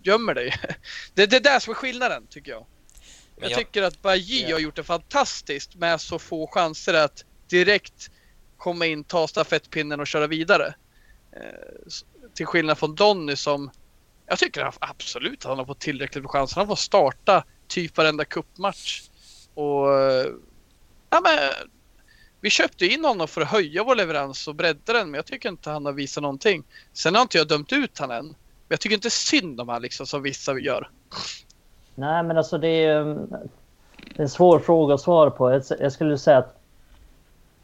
Speaker 2: gömmer dig. Det är det där som är skillnaden tycker jag.
Speaker 1: Men
Speaker 2: Jag tycker att Bajy
Speaker 3: Ja.
Speaker 2: har gjort det fantastiskt med så få chanser att direkt komma in, ta stafettpinnen och köra vidare. Eh, till skillnad från Donny som jag tycker han- absolut att han har fått tillräckligt med chanser. Han får starta typ varenda cupmatch. Och eh, ja, men, vi köpte in honom för att höja vår leverans och bredda den men jag tycker inte han har visat någonting. Sen har inte jag dömt ut han än. Men jag tycker inte synd om han liksom som vissa gör.
Speaker 3: Nej, men alltså um, det är en svår fråga att svara på. Jag, jag skulle säga att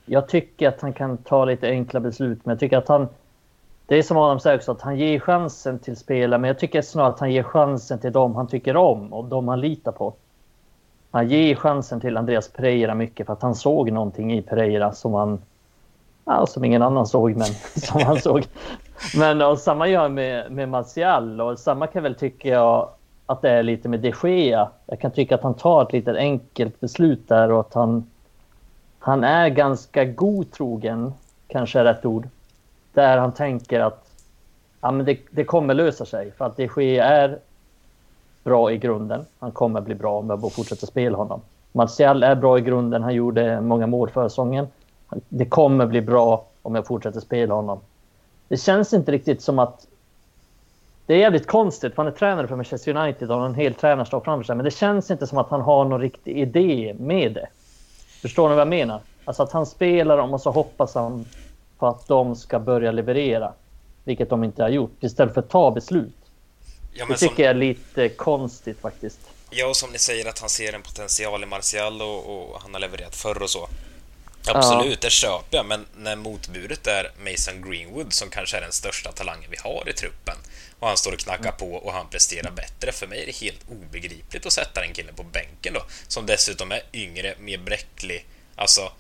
Speaker 3: jag tycker att han kan ta lite enkla beslut, men jag tycker att han... Det är som Adam säger också, att han ger chansen till spelare, men jag tycker snarare att han ger chansen till dem han tycker om och dem han litar på. Han ger chansen till Andreas Pereira mycket för att han såg någonting i Pereira som han... Ja, som ingen annan såg, men som han såg. Men och samma gör med, med Martial och samma kan väl tycka jag att det är lite med de Gea. Jag kan tycka att han tar ett litet enkelt beslut där och att han, han är ganska godtrogen, kanske är rätt ord. Där han tänker att ja, men det, det kommer lösa sig för att de Gea är bra i grunden. Han kommer bli bra om jag bara fortsätter spela honom. Martial är bra i grunden. Han gjorde många mål förra säsongen. Det kommer bli bra om jag fortsätter spela honom. Det känns inte riktigt som att det är jävligt konstigt, han är tränare för Manchester United och har en hel tränarstab framför sig. Men det känns inte som att han har någon riktig idé med det. Förstår ni vad jag menar? Alltså att han spelar dem och så hoppas han på att de ska börja leverera. Vilket de inte har gjort, istället för att ta beslut.
Speaker 1: Ja,
Speaker 3: Det
Speaker 1: men som,
Speaker 3: tycker jag är lite konstigt faktiskt.
Speaker 1: ja, och som ni säger att han ser en potential i Martial och, och han har levererat förr och så.
Speaker 3: Ja.
Speaker 1: Absolut, det köper jag, men när motbudet är Mason Greenwood som kanske är den största talangen vi har i truppen och han står och knackar på och han presterar bättre. För mig är det helt obegripligt att sätta den killen på bänken då, som dessutom är yngre, mer bräcklig. Alltså,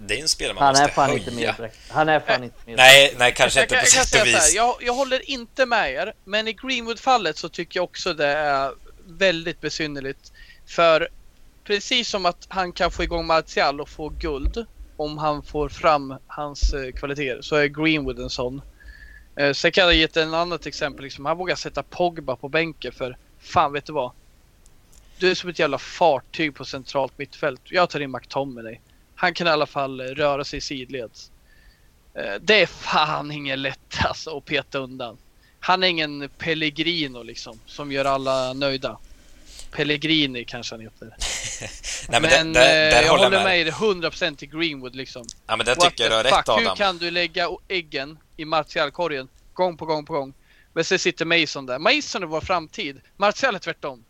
Speaker 1: det är en spelare man
Speaker 3: Han är
Speaker 1: måste
Speaker 3: fan
Speaker 1: höja.
Speaker 3: inte med. Han är fan inte med.
Speaker 1: Nej, nej, kanske
Speaker 2: jag,
Speaker 1: inte på
Speaker 2: jag
Speaker 1: sätt och vis.
Speaker 2: jag, jag håller inte med er, men i Greenwood-fallet så tycker jag också det är väldigt besynnerligt. För precis som att han kan få igång Martial och få guld om han får fram hans eh, kvaliteter så är Greenwood en sån. Eh, sen kan jag ge ett en annat exempel. Liksom, han vågar sätta Pogba på bänken för fan vet du vad? Du är som ett jävla fartyg på centralt mittfält. Jag tar in McTominay. Han kan i alla fall eh, röra sig sidleds. Eh, Det är fan inget lätt alltså att peta undan. Han är ingen Pellegrino liksom som gör alla nöjda. Pellegrini kanske han heter.
Speaker 1: Nej, men,
Speaker 2: men
Speaker 1: där, där,
Speaker 2: eh,
Speaker 1: där
Speaker 2: jag
Speaker 1: håller med.
Speaker 2: dig 100% till Greenwood liksom.
Speaker 1: Ja, men
Speaker 2: What
Speaker 1: tycker jag du har rätt,
Speaker 2: fuck, Hur
Speaker 1: Adam.
Speaker 2: kan du lägga äggen i Martial-korgen gång på gång på gång? Men sen sitter Mason där. Mason är vår framtid. Martial är tvärtom.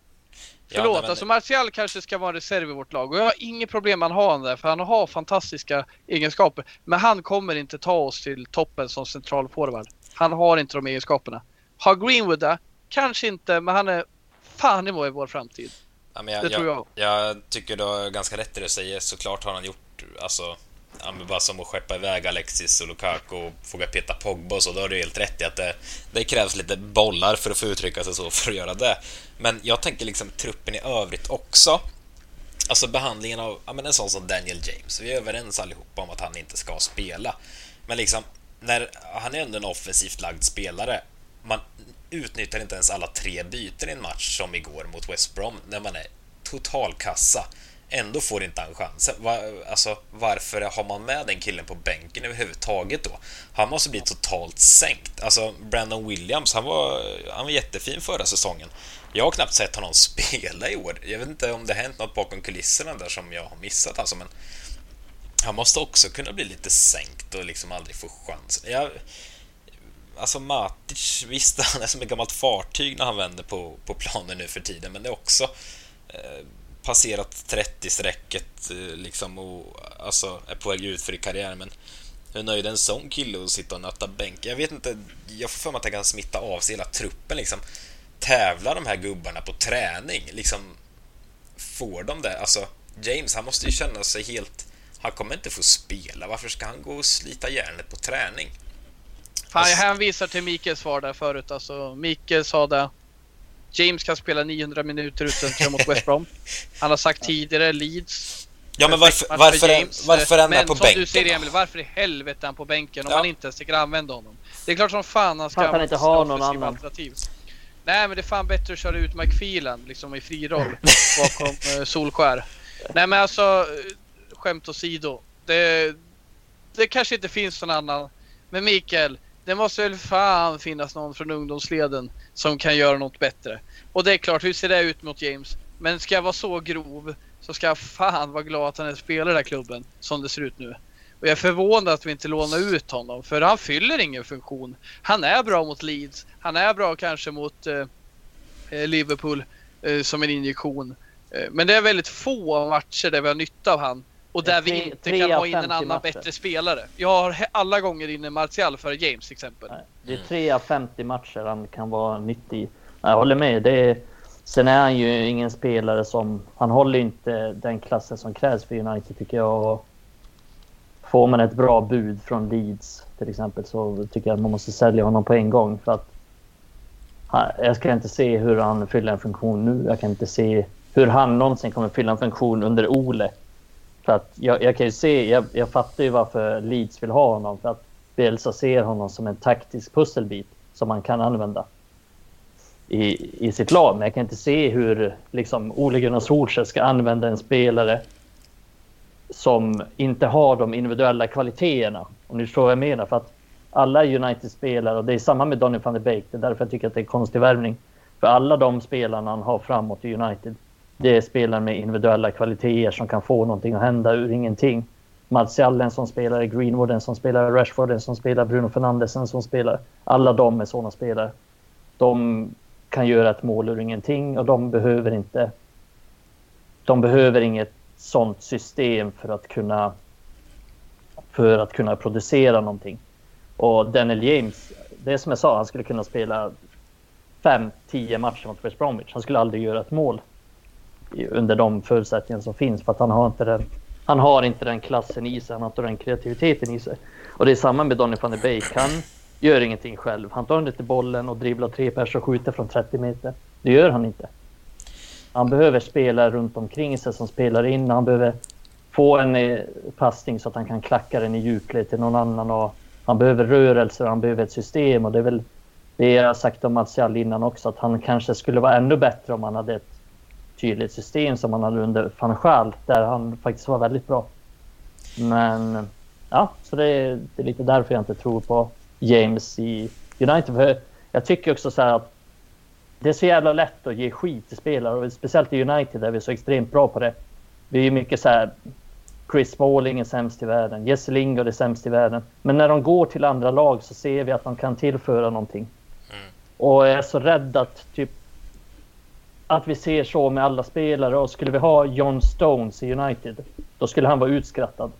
Speaker 1: Ja,
Speaker 2: Förlåt,
Speaker 1: nej, men-
Speaker 2: alltså Martial kanske ska vara en reserv i vårt lag och jag har inget problem med att ha honom där för han har fantastiska egenskaper. Men han kommer inte ta oss till toppen som central forward. Han har inte de egenskaperna. Har Greenwood det? Kanske inte, men han är fan i vår framtid.
Speaker 1: Ja, jag,
Speaker 2: Det tror
Speaker 1: jag.
Speaker 2: jag.
Speaker 1: Jag tycker du har ganska rätt i det du säger. Såklart har han gjort, alltså, ja, men bara som att skeppa iväg Alexis och Lukaku och våga peta Pogba och så, då har du helt rätt i att det, det krävs lite bollar för att få uttrycka sig så för att göra det. Men jag tänker liksom truppen i övrigt också. Alltså behandlingen av ja, men en sån som Daniel James. Vi är överens allihopa om att han inte ska spela. Men liksom, när, han är ändå en offensivt lagd spelare. Man utnyttjar inte ens alla tre byten i en match som igår mot West Brom när man är totalkassa. Ändå får inte han chansen. Va, alltså, varför har man med den killen på bänken överhuvudtaget då? Han måste bli totalt sänkt. Alltså, Brandon Williams, han var, han var jättefin förra säsongen. Jag har knappt sett honom spela i år. Jag vet inte om det har hänt något bakom kulisserna där som jag har missat alltså, men han måste också kunna bli lite sänkt och liksom aldrig få chansen. Jag, alltså Matic, visst han är som ett gammalt fartyg när han vänder på, på planen nu för tiden, men det är också eh, passerat 30-strecket eh, liksom och alltså är på väg ut för i karriären. Men hur nöjd är en sån kille att sitta och nöta bänk? Jag vet inte, jag får för mig att det kan smitta av sig hela truppen liksom. Tävlar de här gubbarna på träning? Liksom, får de det? Alltså, James, han måste ju känna sig helt... Han kommer inte få spela. Varför ska han gå och slita järnet på träning?
Speaker 2: Fan,
Speaker 1: Alltså-
Speaker 2: hänvisar till Mikaels svar där förut. Alltså, Mikael sa det. James kan spela 900 minuter utan mot West Brom. Han har sagt tidigare Leeds.
Speaker 1: Ja, men varför, varför,
Speaker 2: James.
Speaker 1: varför är han
Speaker 2: Men
Speaker 1: på
Speaker 2: som
Speaker 1: bänken?
Speaker 2: du säger? Emil, varför i helvete är han på bänken om
Speaker 1: Ja.
Speaker 2: man inte ens tänker använda honom? Det är klart som fan han ska
Speaker 3: Han inte ha någon annan.
Speaker 2: alternativ. Nej men det är fan bättre att köra ut McFeelan liksom i fri roll bakom eh, Solskär. Nej men alltså, eh, skämt åsido. Det, det kanske inte finns någon annan. Men Mikael, det måste väl fan finnas någon från ungdomsleden som kan göra något bättre. Och det är klart, hur ser det ut mot James? Men ska jag vara så grov så ska jag fan vara glad att han är spelare i den här klubben som det ser ut nu. Och jag är förvånad att vi inte lånar ut honom för han fyller ingen funktion. Han är bra mot Leeds. Han är bra kanske mot eh, eh Liverpool eh, som en injektion. Eh, men det är väldigt få matcher där vi har nytta av han. Och där vi
Speaker 3: Tre-
Speaker 2: inte
Speaker 3: tre
Speaker 2: kan ha in en
Speaker 3: 50
Speaker 2: annan
Speaker 3: matcher.
Speaker 2: bättre spelare. Jag har alla gånger in en Martial före James till exempel.
Speaker 3: Nej, Det är 3 av 50 matcher han kan vara nyttig i. Jag håller med. Det är, sen är han ju ingen spelare som... Han håller inte den klassen som krävs för United tycker jag. Och Får man ett bra bud från Leeds till exempel så tycker jag att man måste sälja honom på en gång. För att jag ska inte se hur han fyller en funktion nu. Jag kan inte se hur han någonsin kommer fylla en funktion under Ole. För att jag, jag kan ju se, jag, jag fattar ju varför Leeds vill ha honom. För att Bielsa ser honom som en taktisk pusselbit som man kan använda i, i sitt lag. Men jag kan inte se hur liksom, Ole Gunnar Solskjaer ska använda en spelare som inte har de individuella kvaliteterna. Om ni förstår vad jag menar. För att alla United-spelare, och det är samma med Donny van de Beek, det är därför jag tycker att det är en konstig värvning. För alla de spelarna han har framåt i United, det är spelare med individuella kvaliteter som kan få någonting att hända ur ingenting. Martial en som spelar, Greenwood en som spelar, Rashford en som spelar, Bruno Fernandes en som spelar. Alla de är sådana spelare. De kan göra ett mål ur ingenting och de behöver inte... De behöver inget sånt system för att kunna för att kunna producera någonting. Och Daniel James, det är som jag sa, han skulle kunna spela 5-10 matcher mot West Bromwich. Han skulle aldrig göra ett mål under de förutsättningar som finns för att han har inte den han har inte den klassen i sig, han har inte den kreativiteten i sig. Och det är samma med Donny van de Beek. Han gör ingenting själv. Han tar inte bollen och dribblar tre pers och skjuter från 30 meter. Det gör han inte. Han behöver spela runt omkring sig som spelar in. Han behöver få en eh, passning så att han kan klacka den i djupled till någon annan. Och han behöver rörelser, han behöver ett system. Och det är väl det jag har sagt om Martial innan också, att han kanske skulle vara ännu bättre om han hade ett tydligt system som han hade under van Gaal, där han faktiskt var väldigt bra. Men ja, så det är, det är lite därför jag inte tror på James i United. För jag tycker också så här att det är så jävla lätt att ge skit till spelare och speciellt i United där vi är så extremt bra på det. Vi är mycket så här Chris Smalling är sämst i världen, Jesse Lingard är sämst i världen. Men när de går till andra lag så ser vi att de kan tillföra någonting. Och jag är så rädd att typ att vi ser så med alla spelare och skulle vi ha John Stones i United då skulle han vara utskrattad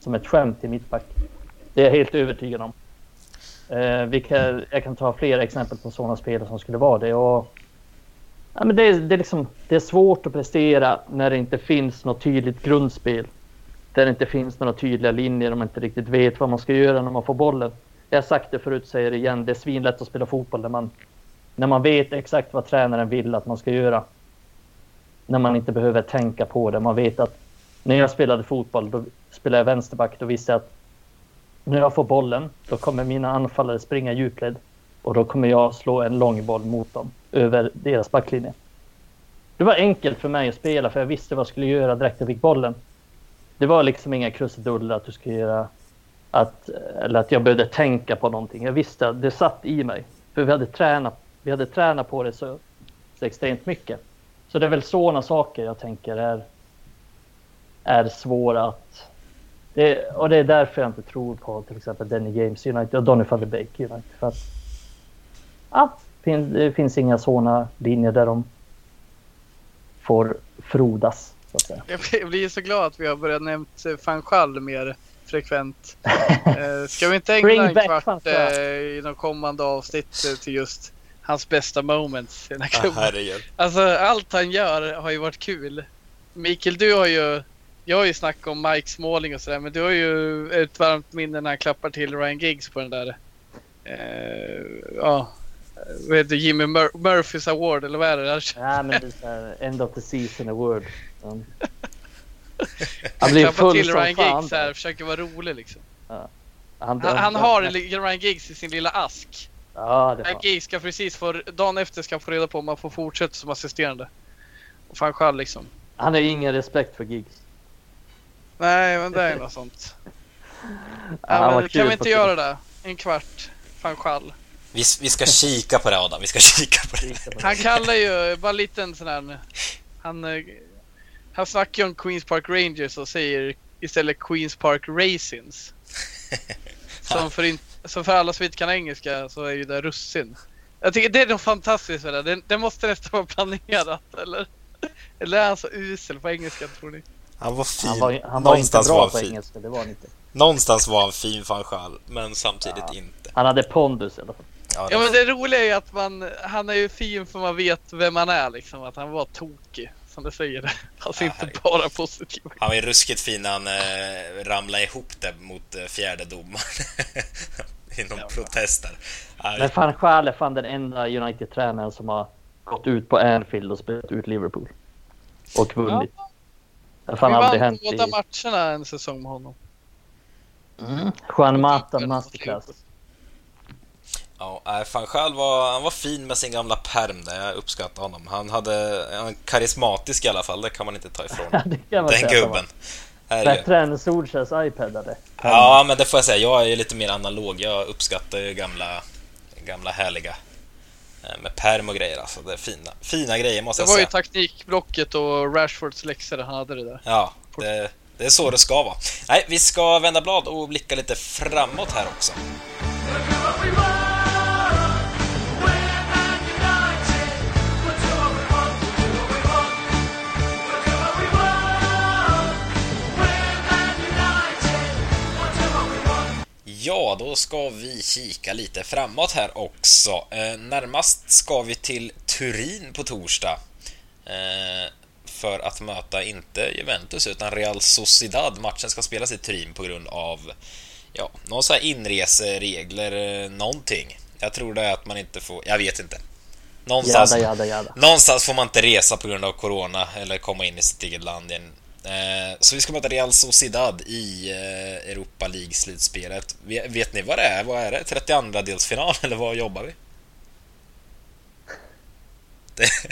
Speaker 3: som ett skämt i mittback. Det är jag helt övertygad om. Eh, vi kan, jag kan ta flera exempel på sådana spelare som skulle vara det. Och, ja, men det, det, är liksom, det är svårt att prestera när det inte finns något tydligt grundspel. Där det inte finns några tydliga linjer och man inte riktigt vet vad man ska göra när man får bollen. Jag har sagt det förut, säger det igen. Det är svinlätt att spela fotboll när man, när man vet exakt vad tränaren vill att man ska göra. När man inte behöver tänka på det. Man vet att när jag spelade fotboll, då spelade jag vänsterback. Då visste jag att när jag får bollen, då kommer mina anfallare springa djupled. Och då kommer jag slå en lång boll mot dem över deras backlinje. Det var enkelt för mig att spela för jag visste vad jag skulle göra direkt jag fick bollen. Det var liksom inga krusiduller att du ska göra att, eller att jag behövde tänka på någonting. Jag visste att det satt i mig. För vi hade tränat, vi hade tränat på det så, så extremt mycket. Så det är väl sådana saker jag tänker är, är svåra att... Det, och det är därför jag inte tror på till exempel Danny James United och Donny van de Beek United. För att, ja, det finns inga sådana linjer där de får frodas. Så att säga.
Speaker 2: Jag blir- så glad att vi har börjat nämnt eh, van Schall mer frekvent. Eh, Ska vi inte ägna en kvart eh, i de kommande avsnitt till just hans bästa moments i den här
Speaker 1: Ah,
Speaker 2: klubben?
Speaker 1: herregud.
Speaker 2: Alltså allt han gör har ju varit kul. Mikael, du har ju... Jag har ju snackat om Mike Smalling och sådär, men du har ju ett varmt minne när han klappar till Ryan Giggs på den där... Eh, ja, vad heter? Jimmy Mur- Murphys Award eller vad är det?
Speaker 3: Ja, men det är end of the season award. Um, Han blir
Speaker 2: Klappar
Speaker 3: full
Speaker 2: till
Speaker 3: som
Speaker 2: Ryan
Speaker 3: fan.
Speaker 2: Giggs här, försöker vara rolig liksom.
Speaker 3: Han,
Speaker 2: Han, han har Ryan Giggs i sin lilla ask.
Speaker 3: Ja, det
Speaker 2: Giggs ska precis få, dagen efter ska han få reda på om han får fortsätta som assisterande. Och fan själv liksom.
Speaker 3: Han har ingen respekt för gigs.
Speaker 2: Nej, men det är något sånt.
Speaker 3: Ja,
Speaker 2: men kan vi inte göra det? En kvart. Fan själv.
Speaker 1: Vi, vi ska kika på det Adam, vi ska kika på det.
Speaker 2: Han kallar ju bara en liten sån här... Han, eh, han snackar ju om Queens Park Rangers och säger istället Queens Park Racins. Som för, in, som för alla som inte kan engelska så är ju det russin. Jag tycker det är något fantastiskt med det. Det, det måste nästan vara planerat eller? Eller är han så usel på engelska tror ni?
Speaker 1: Han var fin.
Speaker 3: Han var, han var inte
Speaker 1: var
Speaker 3: bra
Speaker 1: han
Speaker 3: på
Speaker 1: fin.
Speaker 3: engelska, det var han inte.
Speaker 1: Någonstans var han fin fan själv, men samtidigt
Speaker 3: Ja.
Speaker 1: inte.
Speaker 3: Han hade pondus i alla fall.
Speaker 1: Ja,
Speaker 2: Ja
Speaker 1: det,
Speaker 2: men det roliga är ju att man, han är ju fin för man vet vem han är liksom. Att han var tokig. Som det säger. Alltså
Speaker 1: Ja,
Speaker 2: inte
Speaker 1: herregud.
Speaker 2: bara positiv.
Speaker 1: Han var ju ruskigt fin när han eh, ramlade ihop det mot eh, fjärde domaren. Inom
Speaker 2: Ja.
Speaker 1: protester.
Speaker 3: Men fan Schal är fan den enda United-tränaren som har gått ut på Anfield och spelat ut Liverpool. Och vunnit. Det har
Speaker 2: Vi
Speaker 3: fan aldrig
Speaker 2: vann
Speaker 3: hänt
Speaker 2: båda
Speaker 3: i...
Speaker 2: matcherna en säsong med honom.
Speaker 3: Mm. Juan Mata Masterclass.
Speaker 1: Ja, fan själv var, han var fin med sin gamla perm där, jag uppskattar honom. Han hade, han karismatisk i alla fall, det kan man inte ta ifrån
Speaker 3: Ja,
Speaker 1: Den gubben. Herregud.
Speaker 3: Bättre än Solskjaers iPadare.
Speaker 1: Ja, men det får jag säga. Jag är ju lite mer analog. Jag uppskattar ju gamla, gamla härliga eh, med perm och grejer. Alltså, det är fina, fina grejer måste
Speaker 2: Det
Speaker 1: jag
Speaker 2: var ju
Speaker 1: säga.
Speaker 2: taktikblocket och Rashfords läxor han hade det där.
Speaker 1: Ja, det, det är så det ska vara. Nej, vi ska vända blad och blicka lite framåt här också. Ja, då ska vi kika lite framåt här också. Eh, närmast ska vi till Turin på torsdag. Eh, för att möta inte Juventus utan Real Sociedad. Matchen ska spelas i Turin på grund av ja, någon så här inreseregler, eh, någonting. Jag tror det är att man inte får, jag vet inte. Någonstans,
Speaker 3: Jada, jada, jada.
Speaker 1: någonstans får man inte resa på grund av Corona eller komma in i sitt eget land igen. Eh, Så vi ska möta Real Sociedad i eh, Europa League-slutspelet. Vet vet ni vad det är? Vad är det? 32-delsfinal eller vad jobbar vi?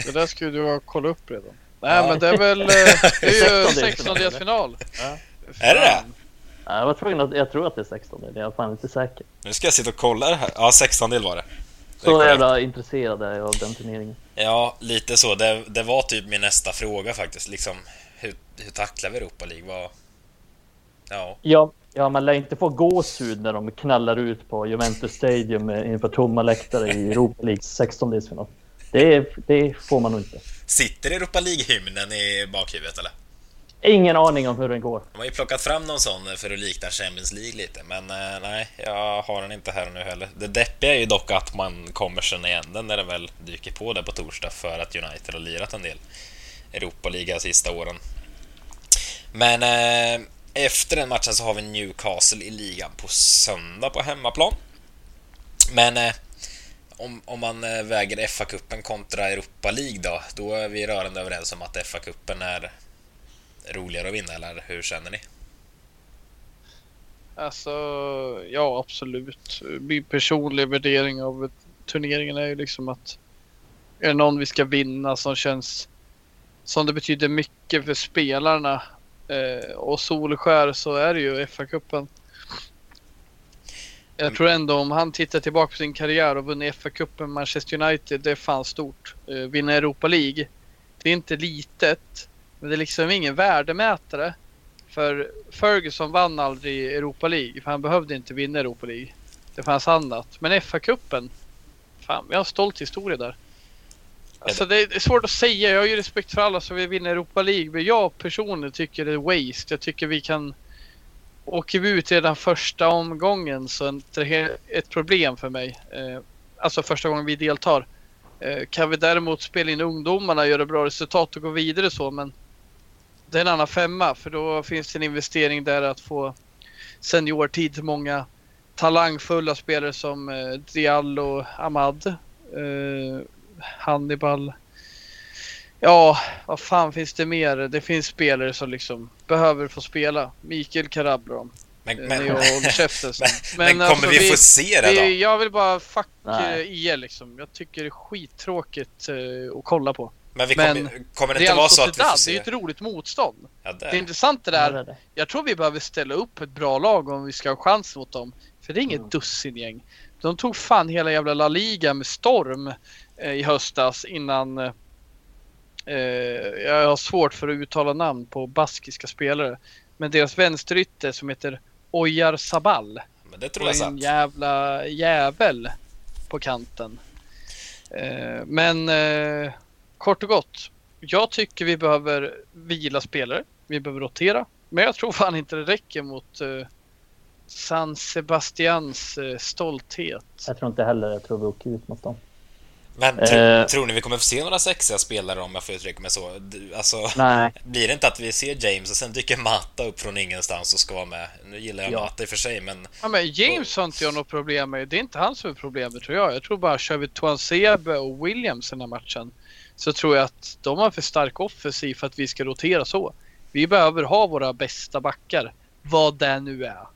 Speaker 2: Det där skulle du ha kollat upp redan. Nej
Speaker 1: Ja.
Speaker 2: men det är väl... eh, Det är ju
Speaker 3: 16-delsfinal,
Speaker 2: 16-delsfinal.
Speaker 3: Ja.
Speaker 1: Är det det?
Speaker 3: Ja, Jag var tvungen att, jag tror att det är 16 det är jag fan inte säker.
Speaker 1: Nu ska jag sitta och kolla det här. Ja, 16 del var det. Det är
Speaker 3: Så jävla intresserad är jag av den turneringen.
Speaker 1: Ja, lite så. Det, det var typ min nästa fråga faktiskt. Liksom, hur, tacklar vi Europa League? Vad... Ja,
Speaker 3: Ja, ja, man lär inte få gåshud när de knallar ut på Juventus Stadium inför tomma läktare i Europa Leagues 16-delsfinal. Det, det får man nog inte.
Speaker 1: sitter Europa League-hymnen i bakhuvudet eller?
Speaker 3: Ingen aning om hur den går.
Speaker 1: De har ju plockat fram någon sån för att likna Champions League lite, men eh, nej, jag har den inte här nu heller. Det deppiga är ju dock att man kommer känna igen den när den väl dyker på där på torsdag för att United har lirat en del Europa League de sista åren. Men eh, efter den matchen så har vi Newcastle i ligan på söndag på hemmaplan. Men eh, om, om man eh, väger FA-cupen kontra Europa League då, då är vi rörande överens om att FA-cupen är roligare att vinna, eller hur känner ni?
Speaker 2: Alltså, ja absolut. Min personliga värdering av turneringen är ju liksom att är det någon vi ska vinna som känns som det betyder mycket för spelarna eh, och Solskär så är det ju FA-cupen. Jag tror ändå om han tittar tillbaka på sin karriär och vunnit FA-cupen Manchester United, det är fan stort. Eh, vinna Europa League, det är inte litet, men det är liksom ingen värdemätare. För Ferguson vann aldrig Europa League, för han behövde inte vinna Europa League. Det fanns annat. Men FA-cupen, fan vi har en stolt historia där. Alltså det är svårt att säga, jag har ju respekt för alla som vill vinna Europa League, men jag personligen tycker det är waste. Jag tycker vi kan... Åker vi ut redan första omgången så är det ett problem för mig. Eh, alltså första gången vi deltar. Eh, kan vi däremot spela in ungdomarna, göra bra resultat och gå vidare så, men det är en annan femma för då finns det en investering där att få seniortid till många talangfulla spelare som eh, Diallo, Ahmad, Hannibal. Ja, vad fan finns det mer? Det finns spelare som liksom behöver få spela. Mikael Karabram.
Speaker 1: Men,
Speaker 2: Men,
Speaker 1: men,
Speaker 2: sen.
Speaker 1: men, kommer
Speaker 2: alltså,
Speaker 1: vi, få se det då?
Speaker 2: vi, Jag vill bara fuck
Speaker 3: Nej.
Speaker 2: er liksom. Jag tycker det är skittråkigt uh, att kolla på.
Speaker 1: Men vi
Speaker 2: men
Speaker 1: kommer, kommer det inte vara så att vi får
Speaker 2: det är ju
Speaker 1: se?
Speaker 2: ett roligt motstånd.
Speaker 1: Ja,
Speaker 2: Det är
Speaker 1: där.
Speaker 2: intressant det
Speaker 3: Ja,
Speaker 2: där.
Speaker 3: det är det.
Speaker 2: Jag tror vi behöver ställa upp ett bra lag om vi ska ha chans mot dem. För det är inget
Speaker 3: Mm.
Speaker 2: dussingäng. De tog fan hela jävla La Liga med storm eh, i höstas innan eh, jag har svårt för att uttala namn på baskiska spelare. Men deras vänsterytter som heter Oyar Sabal
Speaker 1: Men det tror jag
Speaker 2: en
Speaker 1: sant.
Speaker 2: jävla jävel på kanten. Eh, men eh, kort och gott. Jag tycker vi behöver vila spelare. Vi behöver rotera. Men jag tror fan inte det räcker mot eh, San Sebastians eh, stolthet.
Speaker 3: Jag tror inte heller jag tror vi åker ut mot dem.
Speaker 1: Men tro,
Speaker 3: Eh.
Speaker 1: tror ni vi kommer få se några sexiga spelare om jag får uttrycka mig så? Alltså,
Speaker 3: Nej,
Speaker 1: blir det inte att vi ser James och sen dyker Mata upp från ingenstans och ska vara med? Nu gillar jag
Speaker 3: Ja.
Speaker 1: Mata i och för sig, men
Speaker 2: Ja, men James har inte jag något problem med. Det är inte han som är problemet tror jag. Jag tror bara kör vi Tuansebe och Williams den här matchen. Så tror jag att de har för stark offensiv för att vi ska rotera så. Vi behöver ha våra bästa backar. Vad det nu är.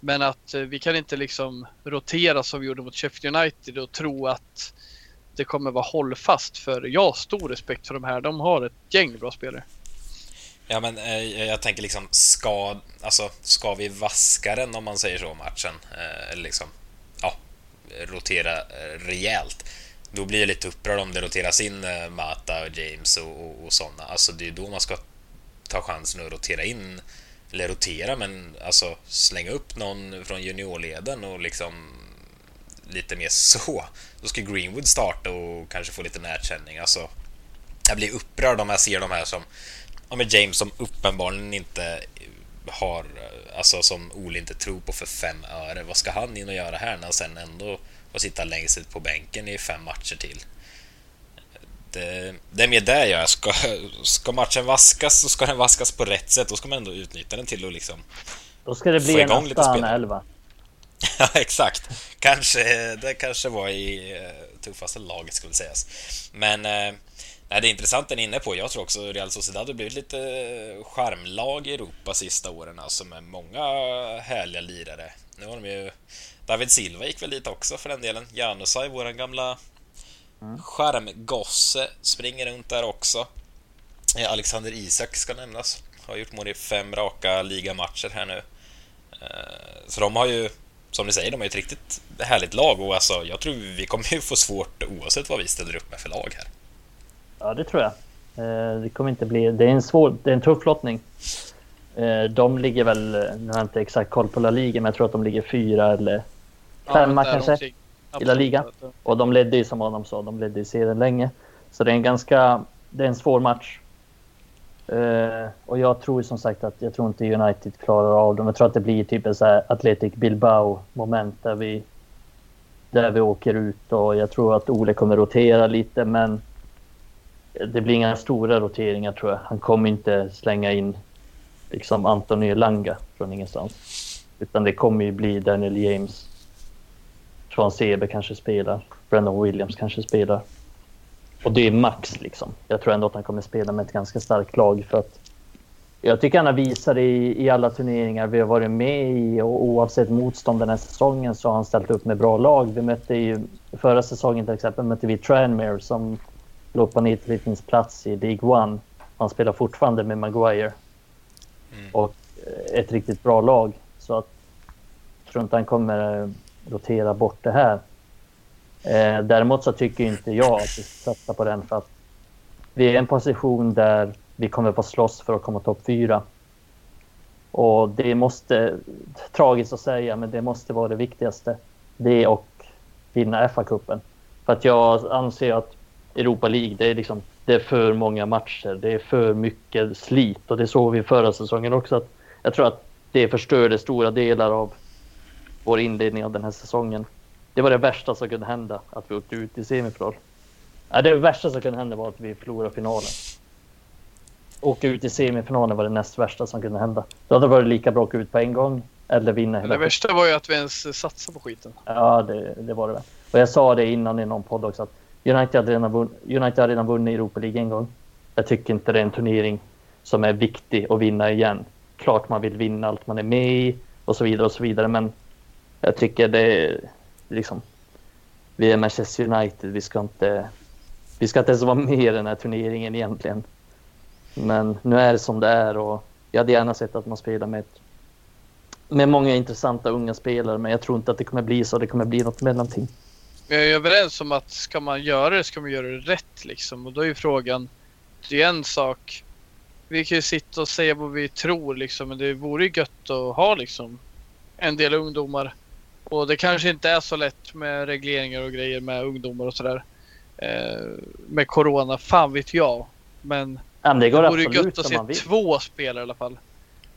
Speaker 2: Men att eh, vi kan inte liksom rotera som vi gjorde mot Sheffield United och tro att det kommer vara hållfast. För jag har stor respekt för de här. De har ett gäng bra spelare.
Speaker 1: Ja, men eh, jag tänker liksom, ska, alltså, ska vi vaska den om man säger så, matchen? Eh, eller liksom, ja, rotera eh, rejält. Då blir jag lite upprörd om det roteras in eh, Mata och James och, och, och sådana. Alltså, det är då man ska ta chansen att rotera in, eller rotera, men alltså slänga upp någon från juniorleden och liksom lite mer så. Då ska Greenwood starta och kanske få lite närkänning. Alltså, jag blir upprörd om jag ser de här som ja, men James som uppenbarligen inte har, alltså som Ole inte tror på för fem öre. Vad ska han in och göra här när han sen ändå får sitta längst ut på bänken i fem matcher till? Det, det är mer det jag ska, ska matchen vaskas så ska den vaskas på rätt sätt. Då ska man ändå utnyttja den till att liksom
Speaker 3: då ska det bli en
Speaker 1: spelare.
Speaker 3: 11.
Speaker 1: Ja, exakt. Kanske, det kanske var i eh, tuffaste laget skulle sägas. Men eh, nej, det är intressant den är inne på. Jag tror också Real Sociedad har blivit lite eh, charmlag i Europa sista åren, alltså med många härliga lirare. Nu har de ju... David Silva gick väl dit också för den delen. Janusaj, våran gamla charmgosse, springer runt där också. Eh, Alexander Isak ska nämnas. Har gjort mål i fem raka ligamatcher här nu. Eh, Så de har ju, som ni säger, de ju ett riktigt härligt lag och alltså, jag tror vi kommer ju få svårt oavsett vad vi ställer upp med för lag här.
Speaker 3: Ja, det tror jag. Eh, Det kommer inte bli... Det är en svår... Det är en tuff lottning. Eh, De ligger väl... Nu har jag inte exakt koll på La Liga, men jag tror att de ligger fyra eller femma
Speaker 2: där
Speaker 3: kanske.
Speaker 2: omkring.
Speaker 3: i La Liga. Och de ledde ju som Adam sa, de ledde ju serien länge. Så det är en ganska... Det är en svår match. Uh, och jag tror som sagt att jag tror inte United klarar av dem. Jag tror att det blir typ en så här Athletic Bilbao moment där vi där vi åker ut och jag tror att Ole kommer rotera lite men det blir inga stora roteringar tror jag. Han kommer inte slänga in liksom Anthony Langa från ingenstans. Utan det kommer ju bli Daniel James. Sean Sebe kanske spelar. Brennan Williams kanske spelar. Och det är max liksom. Jag tror ändå att han kommer spela med ett ganska starkt lag för att jag tycker han har visat i, i alla turneringar vi har varit med i och oavsett motstånd den här säsongen så har han ställt upp med bra lag. Vi mötte ju förra säsongen till exempel mötte vi Tranmere som låg på nedflyttningsplats i League One. Han spelar fortfarande med Maguire.
Speaker 1: Mm.
Speaker 3: Och eh, ett riktigt bra lag. Så att jag tror inte han kommer eh, rotera bort det här. Eh, däremot så tycker inte jag att vi ska satsa på den för att vi är i en position där vi kommer få slåss för att komma topp fyra. Och det måste, tragiskt att säga, men det måste vara det viktigaste. Det och vinna FA-cupen. För att jag anser att Europa League, det är liksom det är för många matcher. Det är för mycket slit och det såg vi förra säsongen också. Att jag tror att det förstörde stora delar av vår inledning av den här säsongen. Det var det värsta som kunde hända, att vi åkte ut i semifinal. Ja, det värsta som kunde hända var att vi förlorade finalen. Åka ut i semifinalen var det näst värsta som kunde hända. Då hade det varit lika bra att åka ut på en gång eller vinna hela
Speaker 2: Det värsta var ju att vi ens satsade på skiten.
Speaker 3: Ja, det, det var det väl. Och jag sa det innan i någon podd också att United hade redan, vunn, United hade redan vunnit Europa League en gång. Jag tycker inte det är en turnering som är viktig att vinna igen. Klart man vill vinna allt man är med i och så vidare och så vidare. Men jag tycker det liksom. Vi är Manchester United. Vi ska inte. Vi ska inte ens vara med i den här turneringen egentligen. Men nu är det som det är och jag hade gärna sett att man spelar med ett, med många intressanta unga spelare, men jag tror inte att det kommer bli så. Det kommer bli något mellanting.
Speaker 2: Vi är överens om att ska man göra det ska man göra det rätt liksom. Och då är ju frågan, det är en sak. Vi kan ju sitta och säga vad vi tror liksom, men det vore ju gött att ha liksom en del ungdomar. Och det kanske inte är så lätt med regleringar och grejer med ungdomar och sådär. Eh, med Corona, fan vet jag. Men
Speaker 3: Ja, det går
Speaker 2: det vore ju gött att se två spelare i alla fall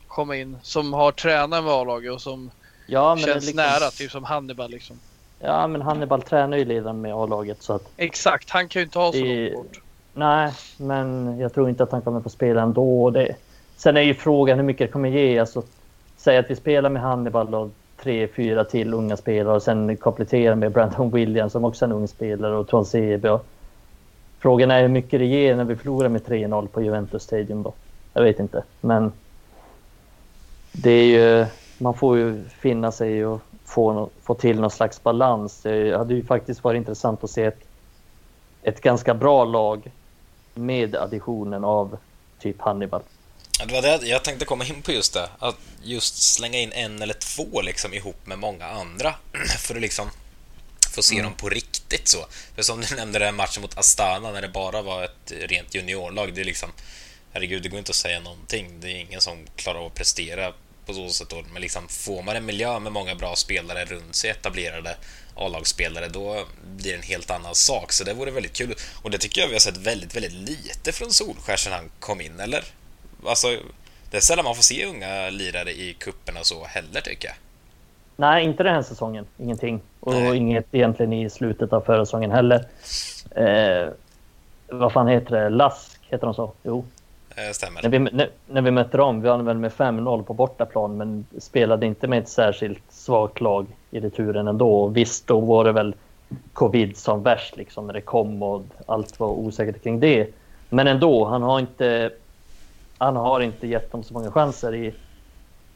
Speaker 2: komma in som har tränat med A-laget och som
Speaker 3: Ja, men
Speaker 2: känns
Speaker 3: liksom-
Speaker 2: nära, typ som Hannibal liksom.
Speaker 3: Ja, men Hannibal tränar ju redan med A-laget så att
Speaker 2: Exakt, han kan ju inte ha så långt bort.
Speaker 3: nej, men jag tror inte att han kommer få spela ändå. Det, sen är ju frågan hur mycket det kommer ge. Alltså, säg att vi spelar med Hannibal och tre, fyra till unga spelare och sen komplettera med Brandon Williams som också är en ung spelare och Tuan Sebe. Frågan är hur mycket det ger när vi förlorar med 3-0 på Juventus Stadium då. Jag vet inte, men det är ju, man får ju finna sig och få, få till någon slags balans. Det hade ju faktiskt varit intressant att se ett, ett ganska bra lag med additionen av typ Hannibal.
Speaker 1: Det var det jag tänkte komma in på just det. Att just slänga in en eller två liksom ihop med många andra. För att liksom få se dem på riktigt så. För som du nämnde den matchen mot Astana när det bara var ett rent juniorlag. Det är liksom... Herregud, det går inte att säga någonting. Det är ingen som klarar av att prestera på så sätt. då. Men liksom får man en miljö med många bra spelare runt sig, etablerade A-lagsspelare, då blir det en helt annan sak. Så det vore väldigt kul. Och det tycker jag vi har sett väldigt, väldigt lite från Solskär sedan han kom in, eller? Alltså, det är sällan man får se unga lirare i kupperna så heller, tycker jag.
Speaker 3: Nej, inte den här säsongen. Ingenting. Och
Speaker 1: Nej.
Speaker 3: inget egentligen i slutet av förra säsongen heller. Eh, vad fan heter det? Lask heter de så? Jo.
Speaker 1: Eh, stämmer.
Speaker 3: När vi, när, när vi mötte dem, vi väl med 5-0 på bortaplan men spelade inte med ett särskilt svagt lag i returen ändå. Och visst, då var det väl covid som värst liksom när det kom och allt var osäkert kring det. Men ändå, han har inte, han har inte gett dem så många chanser i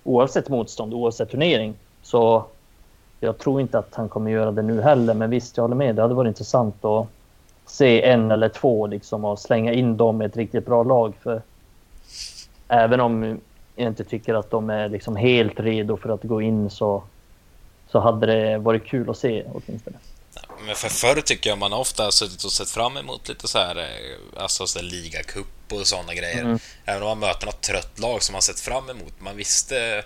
Speaker 3: oavsett motstånd, oavsett turnering. Så jag tror inte att han kommer göra det nu heller. Men visst, jag håller med. Det hade varit intressant att se en eller två liksom och slänga in dem i ett riktigt bra lag. För även om jag inte tycker att de är liksom helt redo för att gå in så, så hade det varit kul att se åtminstone.
Speaker 1: Men för förr tycker jag man ofta har suttit och sett fram emot lite så här, eh, alltså så ligacup och sådana grejer.
Speaker 3: Mm.
Speaker 1: Även om man möter något trött lag som man sett fram emot. Man visste,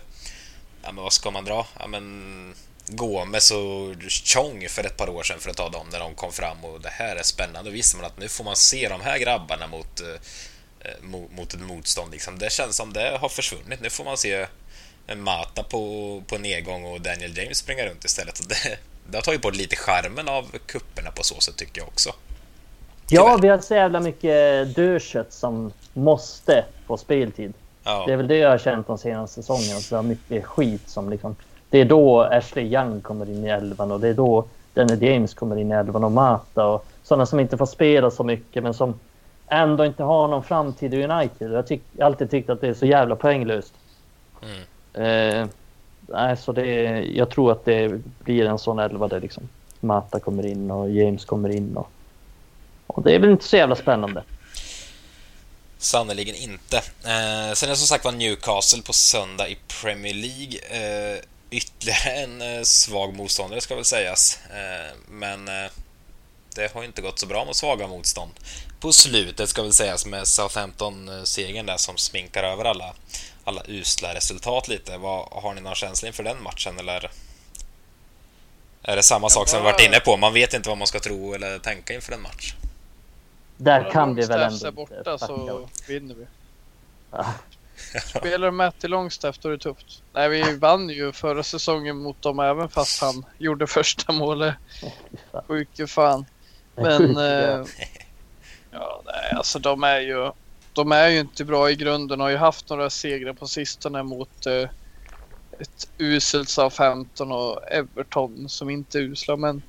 Speaker 1: ja men vad ska man dra? Ja men Gomes och Chong för ett par år sedan för att ta dem när de kom fram och det här är spännande. Då visste man att nu får man se de här grabbarna mot, eh, eh, mo- mot ett motstånd. Liksom. Det känns som det har försvunnit. Nu får man se Mata på, på nedgång och Daniel James springa runt istället. Det, det har tagit bort lite charmen av kupperna på så sätt tycker jag också.
Speaker 3: Ja,
Speaker 1: Tyvärr.
Speaker 3: vi har så jävla mycket dödkött som måste få speltid.
Speaker 1: Ja,
Speaker 3: Det är väl det jag har känt de senaste säsongerna. Så vi har mycket skit som liksom... Det är då Ashley Young kommer in i elvan och det är då Daniel James kommer in i elvan och Mata och sådana som inte får spela så mycket men som ändå inte har någon framtid i United. Jag har har alltid tyckt att det är så jävla poänglöst.
Speaker 1: Mm.
Speaker 3: Eh, nej, så det jag tror att det blir en sån elva där liksom Mata kommer in och James kommer in och, och det är väl inte så jävla spännande.
Speaker 1: Sannerligen inte. Eh, sen är det som sagt var Newcastle på söndag i Premier League. Eh, ytterligare en eh, svag motståndare ska väl sägas. Eh, men eh, det har inte gått så bra mot svaga motstånd. På slutet ska väl sägas med Southampton-segern eh, där som sminkar över alla, alla usla resultat lite. Vad, har ni någon känsla inför den matchen eller? Är det samma sak som vi varit inne på? Man vet inte vad man ska tro eller tänka inför en match.
Speaker 3: Där kan vi väl ändå
Speaker 2: borta så vinner vi.
Speaker 3: Ja.
Speaker 2: Spelar Matt i Longstaff då är det tufft. Nej, vi vann ju förra säsongen mot dem även fast han gjorde första målet. Sjuke fan. Men...
Speaker 3: ja.
Speaker 2: Eh, ja, nej, alltså de är ju... De är ju inte bra i grunden. Har ju haft några segrar på sistone mot eh, ett uselt Southampton och Everton som inte är usla men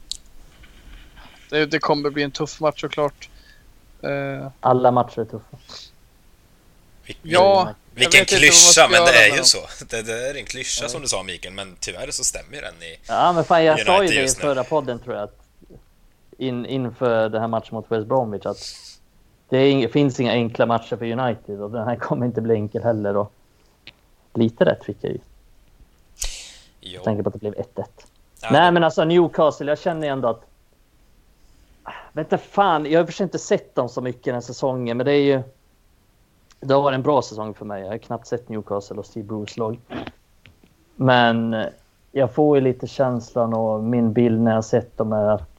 Speaker 2: det, det kommer bli en tuff match såklart. Eh,
Speaker 3: Alla matcher är tuffa.
Speaker 2: Ja,
Speaker 1: Vilken klyscha, men det är ju så. Det, det är en klyscha
Speaker 3: Ja.
Speaker 1: som du sa Mikael, men tyvärr så stämmer den i...
Speaker 3: Ja, men fan jag sa ju det i förra podden tror jag. Att in, inför den här matchen mot West Bromwich att det är ing, finns inga enkla matcher för United och den här kommer inte bli enkel heller. Och lite rätt fick jag ju.
Speaker 1: Ja.
Speaker 3: Jag tänker på att det blev 1-1.
Speaker 1: Ja,
Speaker 3: Nej men alltså Newcastle, jag känner ändå att... Vänta fan, jag har för sig inte sett dem så mycket den här säsongen men det är ju... Det har varit en bra säsong för mig. Jag har knappt sett Newcastle och Steve Bruce lag. Men jag får ju lite känslan och min bild när jag sett dem är att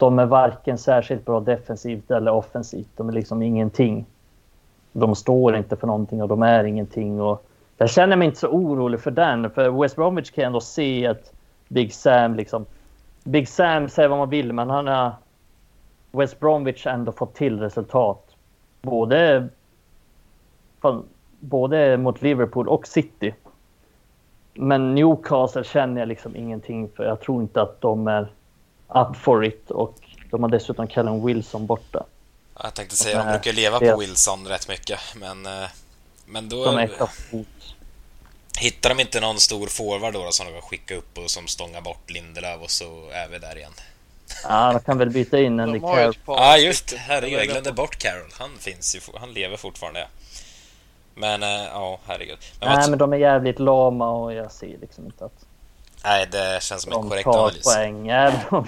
Speaker 3: de är varken särskilt bra defensivt eller offensivt. De är liksom ingenting. De står inte för någonting och de är ingenting. Och jag känner mig inte så orolig för den. För West Bromwich kan jag ändå se att Big Sam liksom... Big Sam säger vad man vill, men han har... West Bromwich har ändå fått till resultat. Både... Fan, både mot Liverpool och City. Men Newcastle känner jag liksom ingenting för. Jag tror inte att de är up for it. Och de har dessutom Callum Wilson borta.
Speaker 1: Jag tänkte säga, de
Speaker 3: Nej,
Speaker 1: brukar leva på Wilson rätt mycket, men... eh, Men då
Speaker 3: De är
Speaker 1: hittar de inte någon stor forward då, då som de kan skicka upp och som stångar bort Lindelöf och så är vi där igen.
Speaker 3: Ja, de kan väl byta in
Speaker 2: De ju
Speaker 3: Carroll.
Speaker 1: Ja, ah, just. Herregud, jag
Speaker 2: De
Speaker 1: glömde bort Carroll. Han finns ju, han lever fortfarande. ja. Men, eh, ja, herregud. Men
Speaker 3: Nej, men de är jävligt lama och jag ser liksom inte att
Speaker 1: nej, det känns som en
Speaker 3: de
Speaker 1: korrekt analys.
Speaker 3: poäng. Även om,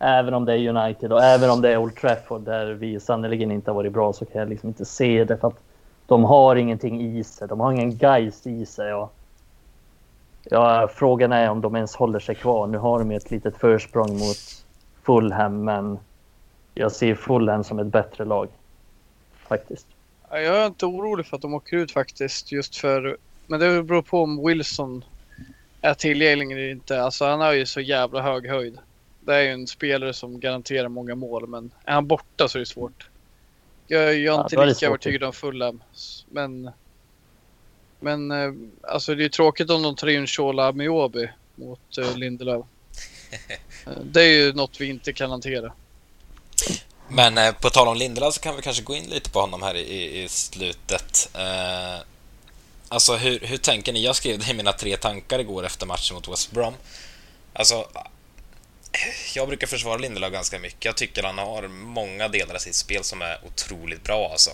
Speaker 3: även om det är United och även om det är Old Trafford där vi sannerligen inte har varit bra så kan jag liksom inte se det för att de har ingenting i sig. De har ingen geist i sig. Och, ja, frågan är om de ens håller sig kvar. Nu har de ju ett litet försprång mot Fulham men jag ser Fulham som ett bättre lag. Faktiskt.
Speaker 2: Ja, Jag är inte orolig för att de åker ut faktiskt. Just för... Men det beror på om Wilson är tillgänglig eller inte. Alltså han har ju så jävla hög höjd. Det är ju en spelare som garanterar många mål men är han borta så är det svårt. Jag, jag är
Speaker 3: Ja,
Speaker 2: inte lika övertygad om Fulham. Men... Men eh, alltså det är tråkigt om de tar in Shola Miobi mot uh, Lindelöf. Eh, Det är ju något vi inte kan hantera.
Speaker 1: Men eh, på tal om Lindelöf så kan vi kanske gå in lite på honom här i, i, i slutet. Eh, alltså hur, hur tänker ni? Jag skrev det i mina tre tankar igår efter matchen mot West Brom. Alltså, jag brukar försvara Lindelöf ganska mycket. Jag tycker han har många delar i sitt spel som är otroligt bra alltså.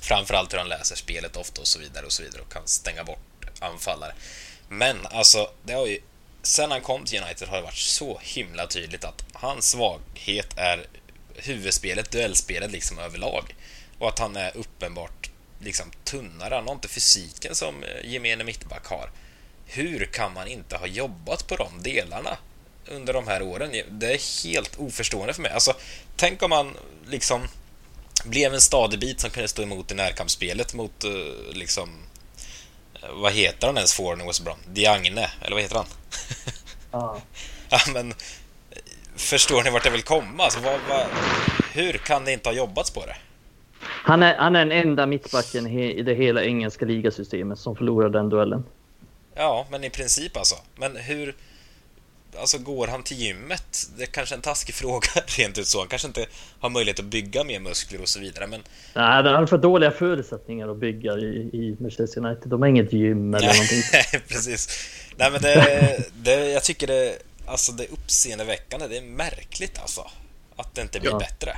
Speaker 1: Framförallt hur han läser spelet ofta och så vidare och så vidare och kan stänga bort anfallare. Men alltså, det har ju sen han kom till United har det varit så himla tydligt att hans svaghet är huvudspelet, duellspelet liksom överlag. Och att han är uppenbart liksom tunnare. Han har inte fysiken som eh, gemene mittback har. Hur kan man inte ha jobbat på de delarna under de här åren? Det är helt oförstående för mig. Alltså, tänk om man liksom blev en stadig bit som kunde stå emot i närkampsspelet mot eh, liksom eh, vad heter han ens forwarden i West Brom? Diagne, eller vad heter han?
Speaker 3: Ja.
Speaker 1: Ja, men förstår ni vart jag vill komma? Alltså, vad, vad, hur kan det inte ha jobbats på det?
Speaker 3: Han, är, han är den enda mittbacken i det hela engelska ligasystemet som förlorade den duellen.
Speaker 1: Ja, men i princip alltså. Men hur... Alltså går han till gymmet? Det är kanske en taskig fråga rent ut så. Han kanske inte har möjlighet att bygga mer muskler och så vidare, men...
Speaker 3: Nej, de har för dåliga förutsättningar att bygga i, i Manchester United. De har inget gym eller någonting.
Speaker 1: Nej, precis. Nej, men det, det... Jag tycker det... Alltså det är uppseendeväckande. Det är märkligt alltså. Att det inte blir
Speaker 3: Ja.
Speaker 1: bättre.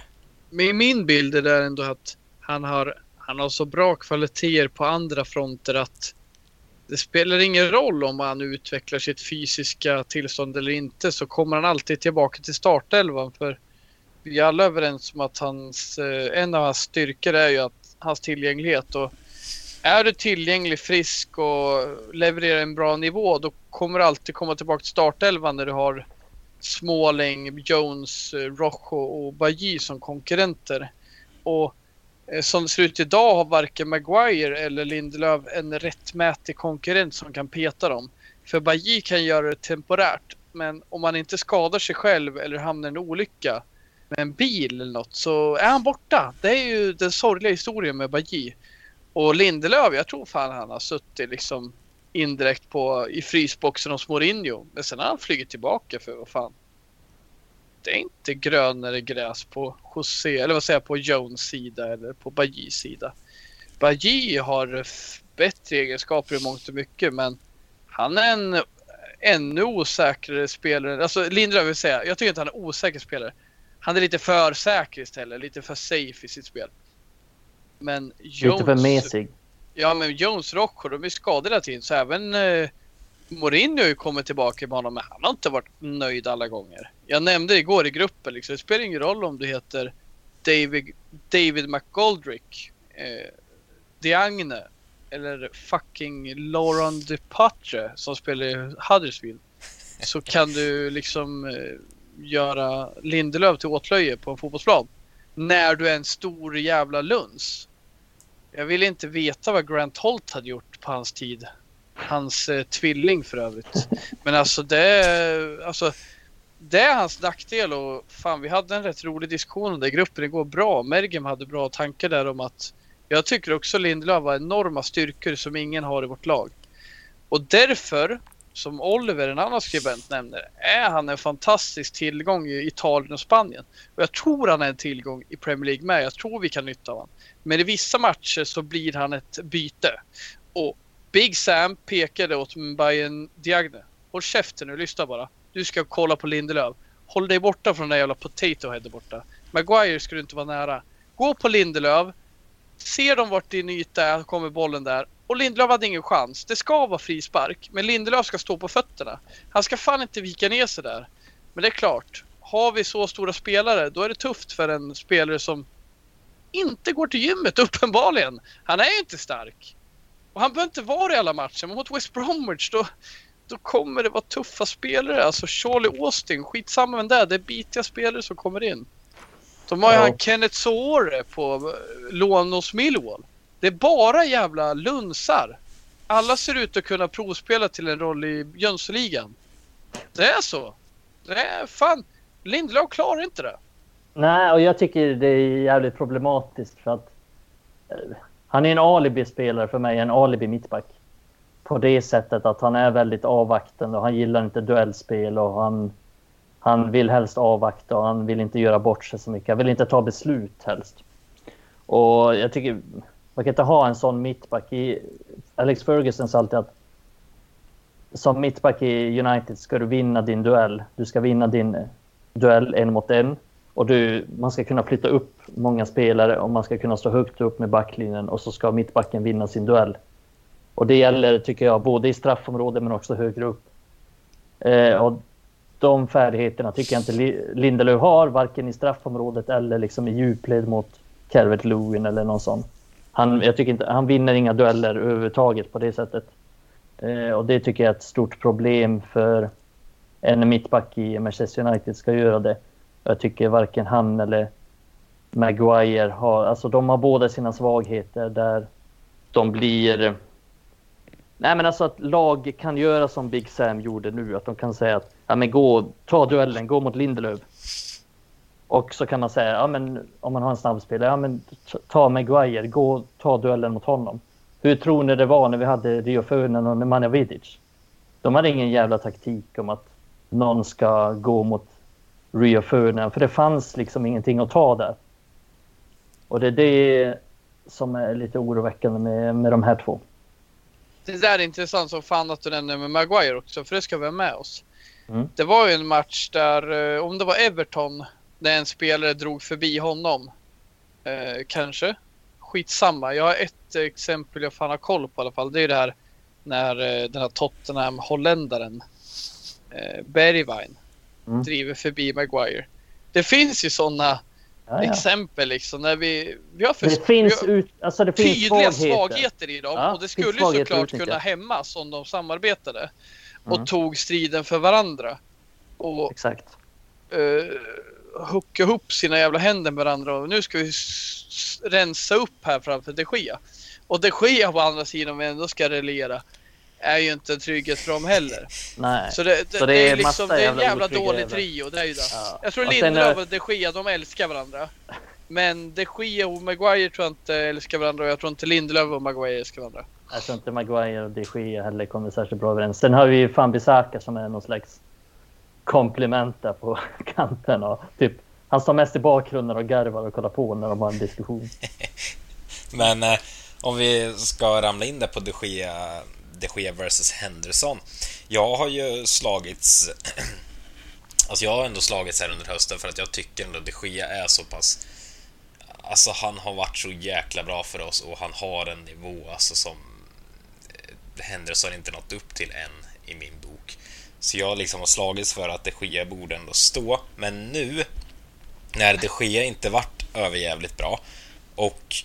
Speaker 2: Men min bild är där ändå att han har, han har så bra kvaliteter på andra fronter att det spelar ingen roll om han utvecklar sitt fysiska tillstånd eller inte så kommer han alltid tillbaka till startelvan. För vi är alla överens om att hans, eh, en av hans styrkor är ju att hans tillgänglighet. Och är du tillgänglig, frisk och levererar en bra nivå då kommer du alltid komma tillbaka till startelvan när du har Småling, Jones, eh, Rojo och Bajy som konkurrenter. Och eh, som det ser ut idag har varken Maguire eller Lindelöf en rättmätig konkurrent som kan peta dem. För Bajy kan göra det temporärt. Men om man inte skadar sig själv eller hamnar i en olycka med en bil eller något så är han borta. Det är ju den sorgliga historien med Bajy. Och Lindelöf, jag tror fan han har suttit liksom indirekt på, i frysboxen hos Mourinho. Men sen har han flugit tillbaka för vad fan. det är inte grönare gräs på José, eller vad säger jag, på Jones sida eller på Bajis sida. Baji har bättre egenskaper i mångt och mycket men han är en ännu osäkrare spelare. Alltså Lindelöf vill säga, jag tycker inte han är osäker spelare. Han är lite för säker istället, lite för safe i sitt spel. Men Jones...
Speaker 3: Lite för mesig.
Speaker 2: Ja men Jones Rockford, de är skadade hela tiden så även eh, Mourinho har ju kommit tillbaka med honom men han har inte varit nöjd alla gånger. Jag nämnde igår i gruppen liksom, det spelar ingen roll om du heter David, David McGoldrick, eh, Diagne eller fucking Lauren Dupatre som spelar i Huddersfield. Så kan du liksom eh, göra Lindelöf till åtlöje på en fotbollsplan. När du är en stor jävla luns. Jag vill inte veta vad Grant Holt hade gjort på hans tid. Hans eh, tvilling för övrigt. Men alltså det, är- alltså det är hans nackdel och fan vi hade en rätt rolig diskussion om det i gruppen. Det går bra. Mergem hade bra tankar där om att jag tycker också Lindelöf har enorma styrkor som ingen har i vårt lag. Och därför, som Oliver, en annan skribent, nämner, är han en fantastisk tillgång i Italien och Spanien. Och jag tror han är en tillgång i Premier League med. Jag tror vi kan nytta av honom. Men i vissa matcher så blir han ett byte. Och Big Sam pekade åt Bayern Diagne. Håll käften nu, lyssna bara. Du ska kolla på Lindelöf. Håll dig borta från den där jävla potato head där borta. Maguire ska du inte vara nära. Gå på Lindelöf. Ser de vart din yta är, kommer bollen där. Och Lindelöf hade ingen chans. Det ska vara frispark. Men Lindelöf ska stå på fötterna. Han ska fan inte vika ner sig där. Men det är klart. Har vi så stora spelare, då är det tufft för en spelare som inte går till gymmet uppenbarligen. Han är ju inte stark. Och han behöver inte vara i alla matcher. Men mot West Bromwich då, då kommer det vara tuffa spelare. Alltså Charlie Austin, skitsamma med det. Det är bitiga spelare som kommer in. De har ju
Speaker 3: Ja.
Speaker 2: han Kenneth Soore på eh, lån hos Millwall. Det är bara jävla lunsar. Alla ser ut att kunna provspela till en roll i Jönssonligan. Det är så. Det är fan. Lindelöf klarar inte det.
Speaker 3: Nej, och jag tycker det är jävligt problematiskt för att eh, han är en alibi-spelare för mig, en alibi-mittback. På det sättet att han är väldigt avvaktande och han gillar inte duellspel och han, han vill helst avvakta och han vill inte göra bort sig så mycket. Han vill inte ta beslut helst. Och jag tycker man kan inte ha en sån mittback. I, Alex Ferguson sa alltid att som mittback i United ska du vinna din duell. Du ska vinna din eh, duell en mot en. Och du, man ska kunna flytta upp många spelare och man ska kunna stå högt upp med backlinjen och så ska mittbacken vinna sin duell. Och det gäller, tycker jag, både i straffområdet men också högre upp. Eh, och de färdigheterna tycker jag inte Lindelöf har, varken i straffområdet eller liksom i djupled mot Calvert Lewin eller någon sån. Han, jag tycker inte, han vinner inga dueller överhuvudtaget på det sättet. Eh, och det tycker jag är ett stort problem för en mittback i Manchester United ska göra det. Jag tycker varken han eller Maguire har, alltså de har båda sina svagheter där de blir... Nej men alltså att lag kan göra som Big Sam gjorde nu, att de kan säga att ja men gå, ta duellen, gå mot Lindelöf. Och så kan man säga, ja men om man har en snabbspelare, ja men ta Maguire, gå, ta duellen mot honom. Hur tror ni det var när vi hade Rio Ferdinand och Nemanja Vidic? De hade ingen jävla taktik om att någon ska gå mot Rio Ferdinand, för det fanns liksom ingenting att ta där. Och det är det som är lite oroväckande med, med de här två.
Speaker 2: Det där är intressant som fan att du nämner med Maguire också, för det ska vi ha med oss.
Speaker 3: Mm.
Speaker 2: Det var ju en match där, eh, om det var Everton, när en spelare drog förbi honom. Eh, kanske. Skitsamma. Jag har ett exempel jag fan har koll på i alla fall. Det är det här när eh, den här Tottenham-holländaren eh, Bergwijn
Speaker 3: Mm.
Speaker 2: driver förbi Maguire. Det finns ju sådana
Speaker 3: Ja, ja.
Speaker 2: exempel liksom när vi, vi har för,
Speaker 3: Det finns,
Speaker 2: har,
Speaker 3: ut, alltså det finns
Speaker 2: tydliga
Speaker 3: svagheter.
Speaker 2: svagheter i dem
Speaker 3: Ja,
Speaker 2: och det skulle såklart kunna hämmas om de samarbetade och
Speaker 3: Mm.
Speaker 2: tog striden för varandra och
Speaker 3: Exakt.
Speaker 2: uh, hucka ihop sina jävla händer med varandra och nu ska vi rensa upp här framför de Gea. Och de Gea på andra sidan om vi ändå ska reglera är ju inte en trygghet för dem heller.
Speaker 3: Nej.
Speaker 2: Så det, det,
Speaker 3: Så
Speaker 2: det
Speaker 3: det
Speaker 2: är
Speaker 3: är
Speaker 2: liksom det är en
Speaker 3: jävla
Speaker 2: dålig trio. Det är ju det.
Speaker 3: Ja.
Speaker 2: Jag tror Lindelöf
Speaker 3: är-
Speaker 2: och de Gea, de älskar varandra. Men de Gea och Maguire tror jag inte älskar varandra och jag tror inte Lindelöf och Maguire älskar varandra.
Speaker 3: Jag tror inte Maguire och de Gea heller kommer särskilt bra överens. Sen har vi ju fan Bissaka som är någon slags komplement där på kanten. Och typ, han står mest i bakgrunden och garvar och kollar på när de har en diskussion.
Speaker 1: Men eh, om vi ska ramla in där på de Gea, de Gea versus Henderson. Jag har ju slagits... alltså jag har ändå slagits här under hösten för att jag tycker ändå de Gea är så pass... Alltså han har varit så jäkla bra för oss och han har en nivå alltså som eh, Henderson inte nått upp till än i min bok. Så jag liksom har slagits för att de Gea borde ändå stå. Men nu, när de Gea inte varit överjävligt bra och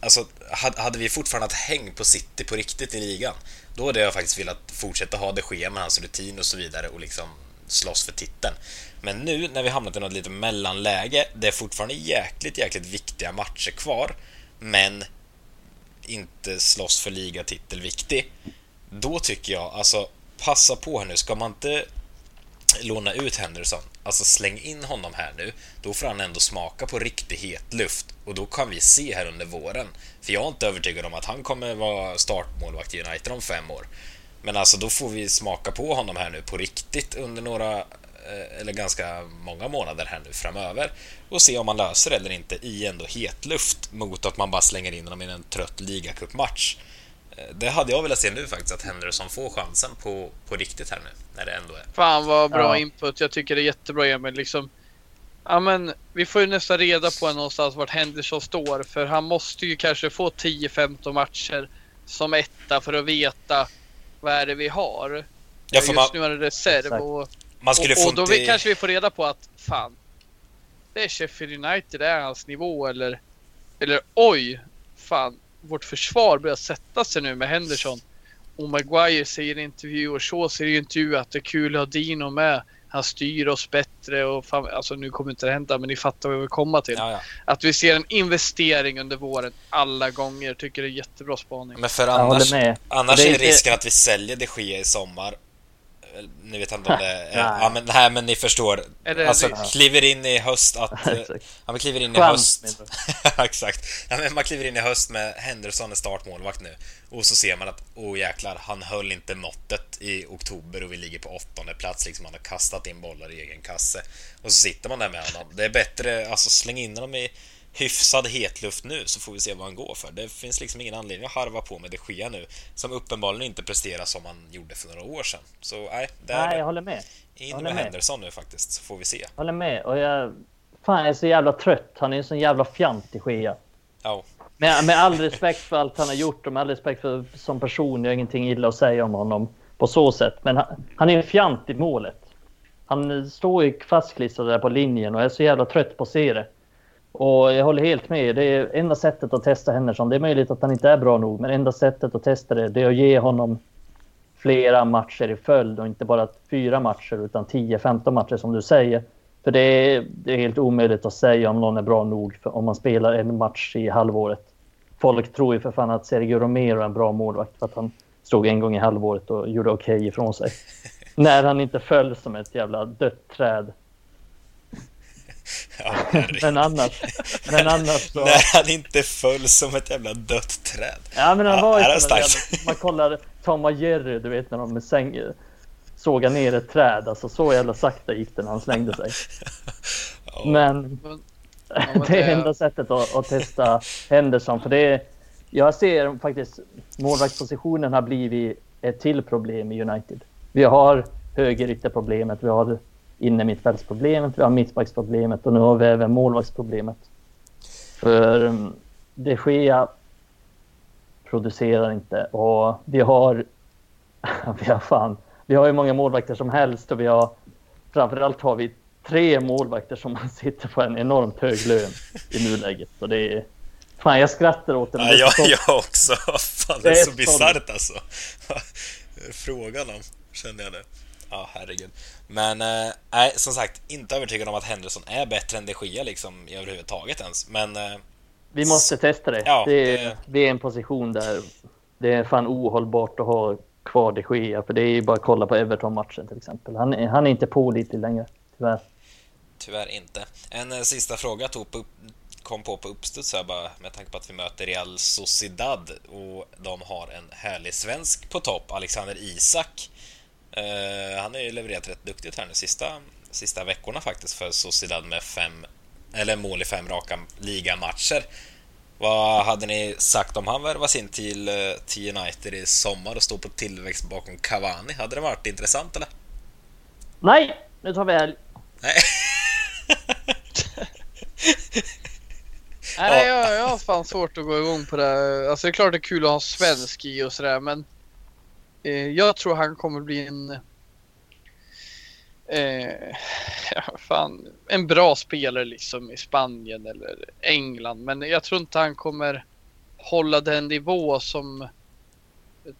Speaker 1: Alltså, hade vi fortfarande haft häng på City på riktigt i ligan, då hade jag faktiskt velat fortsätta ha de Gea med hans rutin och så vidare och liksom slåss för titeln. Men nu när vi hamnat i något lite mellanläge, det är fortfarande jäkligt, jäkligt viktiga matcher kvar, men inte slåss för ligatitel viktig. Då tycker jag, alltså passa på här nu, ska man inte låna ut Henderson, alltså släng in honom här nu, då får han ändå smaka på riktig het luft och då kan vi se här under våren. För jag är inte övertygad om att han kommer vara startmålvakt i United om fem år. Men alltså då får vi smaka på honom här nu på riktigt under några, eh, eller ganska många månader här nu framöver och se om man löser det eller inte i ändå hetluft mot att man bara slänger in honom i en trött ligacupmatch. Eh, det hade jag velat se nu faktiskt, att Henderson får chansen på, på riktigt här nu, när det ändå är.
Speaker 2: Fan vad bra ja. input. Jag tycker det är jättebra Emil. Liksom, ja, men, vi får ju nästan reda på någonstans vart Henderson står, för han måste ju kanske få 10-15 matcher som etta för att veta vad är det vi har. Ja, för Just man... nu är det reserv och, man skulle och, och, och då inte... vi, kanske vi får reda på att fan, det är Sheffield United, det är hans nivå eller, eller oj, fan, vårt försvar börjar sätta sig nu med Henderson. Och Maguire säger i intervju och Shaw säger i intervju att det är kul att ha Dino med. Han styr oss bättre och fan, alltså nu kommer inte det hända men ni fattar vad vi vill komma till. Ja, ja. Att vi ser en investering under våren alla gånger tycker det är jättebra spaning.
Speaker 1: Men för annars, annars är risken att vi säljer de Gea i sommar ni vet inte om det är... ja, men, nej, men ni förstår. Alltså, kliver in i höst att... ja, men kliver in i höst... Exakt. Ja, men man kliver in i höst med Henderson är startmålvakt nu. Och så ser man att, oh jäklar, han höll inte måttet i oktober och vi ligger på åttonde plats. Liksom, han har kastat in bollar i egen kasse. Och så sitter man där med honom. Det är bättre, alltså släng in honom i hyfsad hetluft nu så får vi se vad han går för. Det finns liksom ingen anledning att harva på med de Gea nu som uppenbarligen inte presterar som han gjorde för några år sedan. Så nej,
Speaker 3: där nej jag håller med.
Speaker 1: In med, med Henderson nu faktiskt så får vi se.
Speaker 3: Jag håller med och jag fan jag är så jävla trött. Han är en sån jävla fjant i Gea. Ja. Med, med all respekt för allt han har gjort och med all respekt för som person. Jag har ingenting illa att säga om honom på så sätt. Men han, han är en fjant i målet. Han står ju fastklistrad där på linjen och är så jävla trött på att se det. Och jag håller helt med. Det är enda sättet att testa Henderson. Det är möjligt att han inte är bra nog, men enda sättet att testa det, det är att ge honom flera matcher i följd och inte bara fyra matcher utan 10-15 matcher som du säger. För det är, det är helt omöjligt att säga om någon är bra nog för, om man spelar en match i halvåret. Folk tror ju för fan att Sergio Romero är en bra målvakt för att han stod en gång i halvåret och gjorde okej okay ifrån sig. När han inte föll som ett jävla dött träd Ja, men annars, men annars så...
Speaker 1: När han inte föll som ett jävla dött träd.
Speaker 3: Ja, men han var ju som jävla, Man kollar Tom och Jerry, du vet när de med säng, sågar ner ett träd. Alltså så jävla sakta gick det när han slängde sig. Oh. Men, det är enda sättet att, att testa Henderson. För det är, jag ser faktiskt målvaktspositionen har blivit ett till problem i United. Vi har högerytterproblemet, vi har inne mittfältsproblemet, vi har mittbacksproblemet och nu har vi även målvaktsproblemet. För um, de Gea producerar inte och vi har, vi har fan, vi har ju många målvakter som helst och vi har framförallt har vi tre målvakter som sitter på en enormt hög lön i nuläget. Så det är, fan jag skrattar åt det.
Speaker 1: Ja, jag, jag också. Fan, det är, det är så bisarrt alltså. Frågan om, känner jag det. Ja, herregud. Men eh, som sagt, inte övertygad om att Henderson är bättre än de Gea liksom överhuvudtaget ens. Men... Eh,
Speaker 3: vi måste testa det. Ja, det, är, det... det är en position där det är fan ohållbart att ha kvar de Gea. För det är ju bara att kolla på Everton-matchen till exempel. Han, han är inte pålitlig längre, tyvärr.
Speaker 1: Tyvärr inte. En eh, sista fråga tog på, kom på på uppstuds här bara med tanke på att vi möter Real Sociedad och de har en härlig svensk på topp, Alexander Isak. Eh, han har ju levererat rätt duktigt här nu sista, sista veckorna faktiskt för Sociedad med fem, eller mål i fem raka ligamatcher. Vad hade ni sagt om han värvas in till, eh, till United i sommar och står på tillväxt bakom Cavani? Hade det varit intressant eller?
Speaker 3: Nej, nu tar vi helg.
Speaker 1: Nej.
Speaker 2: Nej, jag, jag har fan svårt att gå igång på det. Alltså det är klart det är kul att ha en svensk i och sådär men eh, jag tror han kommer bli en eh, ja, fan, en bra spelare liksom i Spanien eller England. Men jag tror inte han kommer hålla den nivå som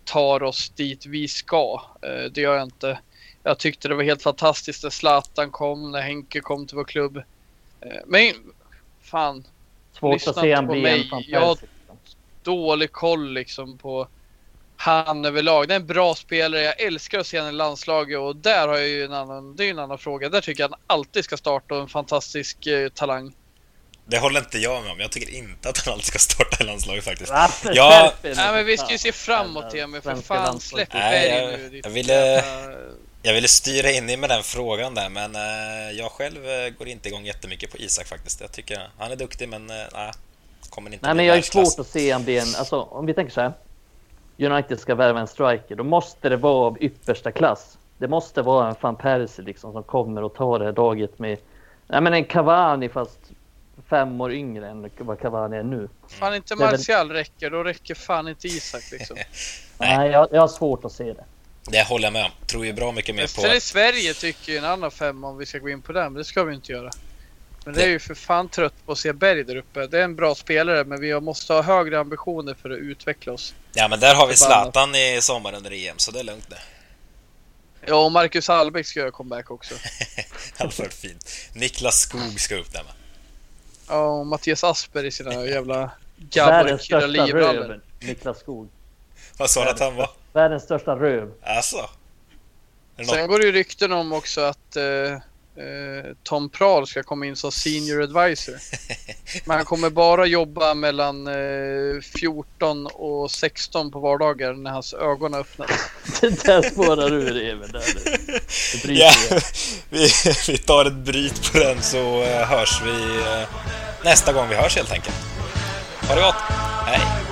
Speaker 2: tar oss dit vi ska. Eh, det gör jag inte. Jag tyckte det var helt fantastiskt när Zlatan kom, när Henke kom till vår klubb. Eh, men fan,
Speaker 3: Svårt
Speaker 2: Lyssna
Speaker 3: att se
Speaker 2: inte på mig. Jag- dålig koll liksom på han överlag. Det är en bra spelare. Jag älskar att se honom i landslaget och där har jag ju en annan, det är en annan fråga. Där tycker jag han alltid ska starta och en fantastisk eh, talang.
Speaker 1: Det håller inte jag med om. Jag tycker inte att han alltid ska starta i landslaget faktiskt. Ja.
Speaker 2: Nej men vi ska ju se framåt Emil för fan
Speaker 3: landslaget.
Speaker 2: släpp
Speaker 1: Nej, jag-
Speaker 2: nu.
Speaker 1: jag ville- Jag ville styra in i med den frågan där, men eh, jag själv eh, går inte igång jättemycket på Isak faktiskt. Jag tycker han är duktig, men eh, kommer inte
Speaker 3: Nej men jag är svårt att se han bli en, alltså om vi tänker så här. United ska värva en striker, då måste det vara av yppersta klass. Det måste vara en van Persie liksom som kommer och tar det här daget med, nej men en Cavani fast fem år yngre än vad Cavani är nu.
Speaker 2: Fan inte
Speaker 3: är väl-
Speaker 2: Martial räcker, då räcker fan inte Isak liksom.
Speaker 1: Nej.
Speaker 3: Nej, jag, jag har svårt att se det.
Speaker 1: Det håller jag med om. Tror ju bra mycket mer
Speaker 2: Sen i
Speaker 1: på...
Speaker 2: Sverige tycker ju en annan femma om vi ska gå in på den, men det ska vi inte göra. Men det är ju för fan trött på att se Berg där uppe. Det är en bra spelare, men vi måste ha högre ambitioner för att utveckla oss.
Speaker 1: Ja, men där har vi. Zlatan i sommar under EM, så det är lugnt nu.
Speaker 2: Ja, och Marcus Hallbäck ska göra comeback också.
Speaker 1: Det hade varit fint. Niklas Skog ska upp där med.
Speaker 2: Ja, och Mattias Asper i sina jävla gabbar
Speaker 3: röv, Niklas Skog.
Speaker 1: Vad sa du att han var?
Speaker 3: Världens största röv.
Speaker 1: Alltså?
Speaker 2: Sen går det ju rykten om också att eh, Tom Prahl ska komma in som senior advisor. Men han kommer bara jobba mellan eh, 14 och 16 på vardagar när hans ögon öppnas.
Speaker 3: Det där spårar ur Emil.
Speaker 1: Ja, vi, vi tar ett bryt på den så eh, hörs vi eh, nästa gång vi hörs helt enkelt. Ha det gott! Hej!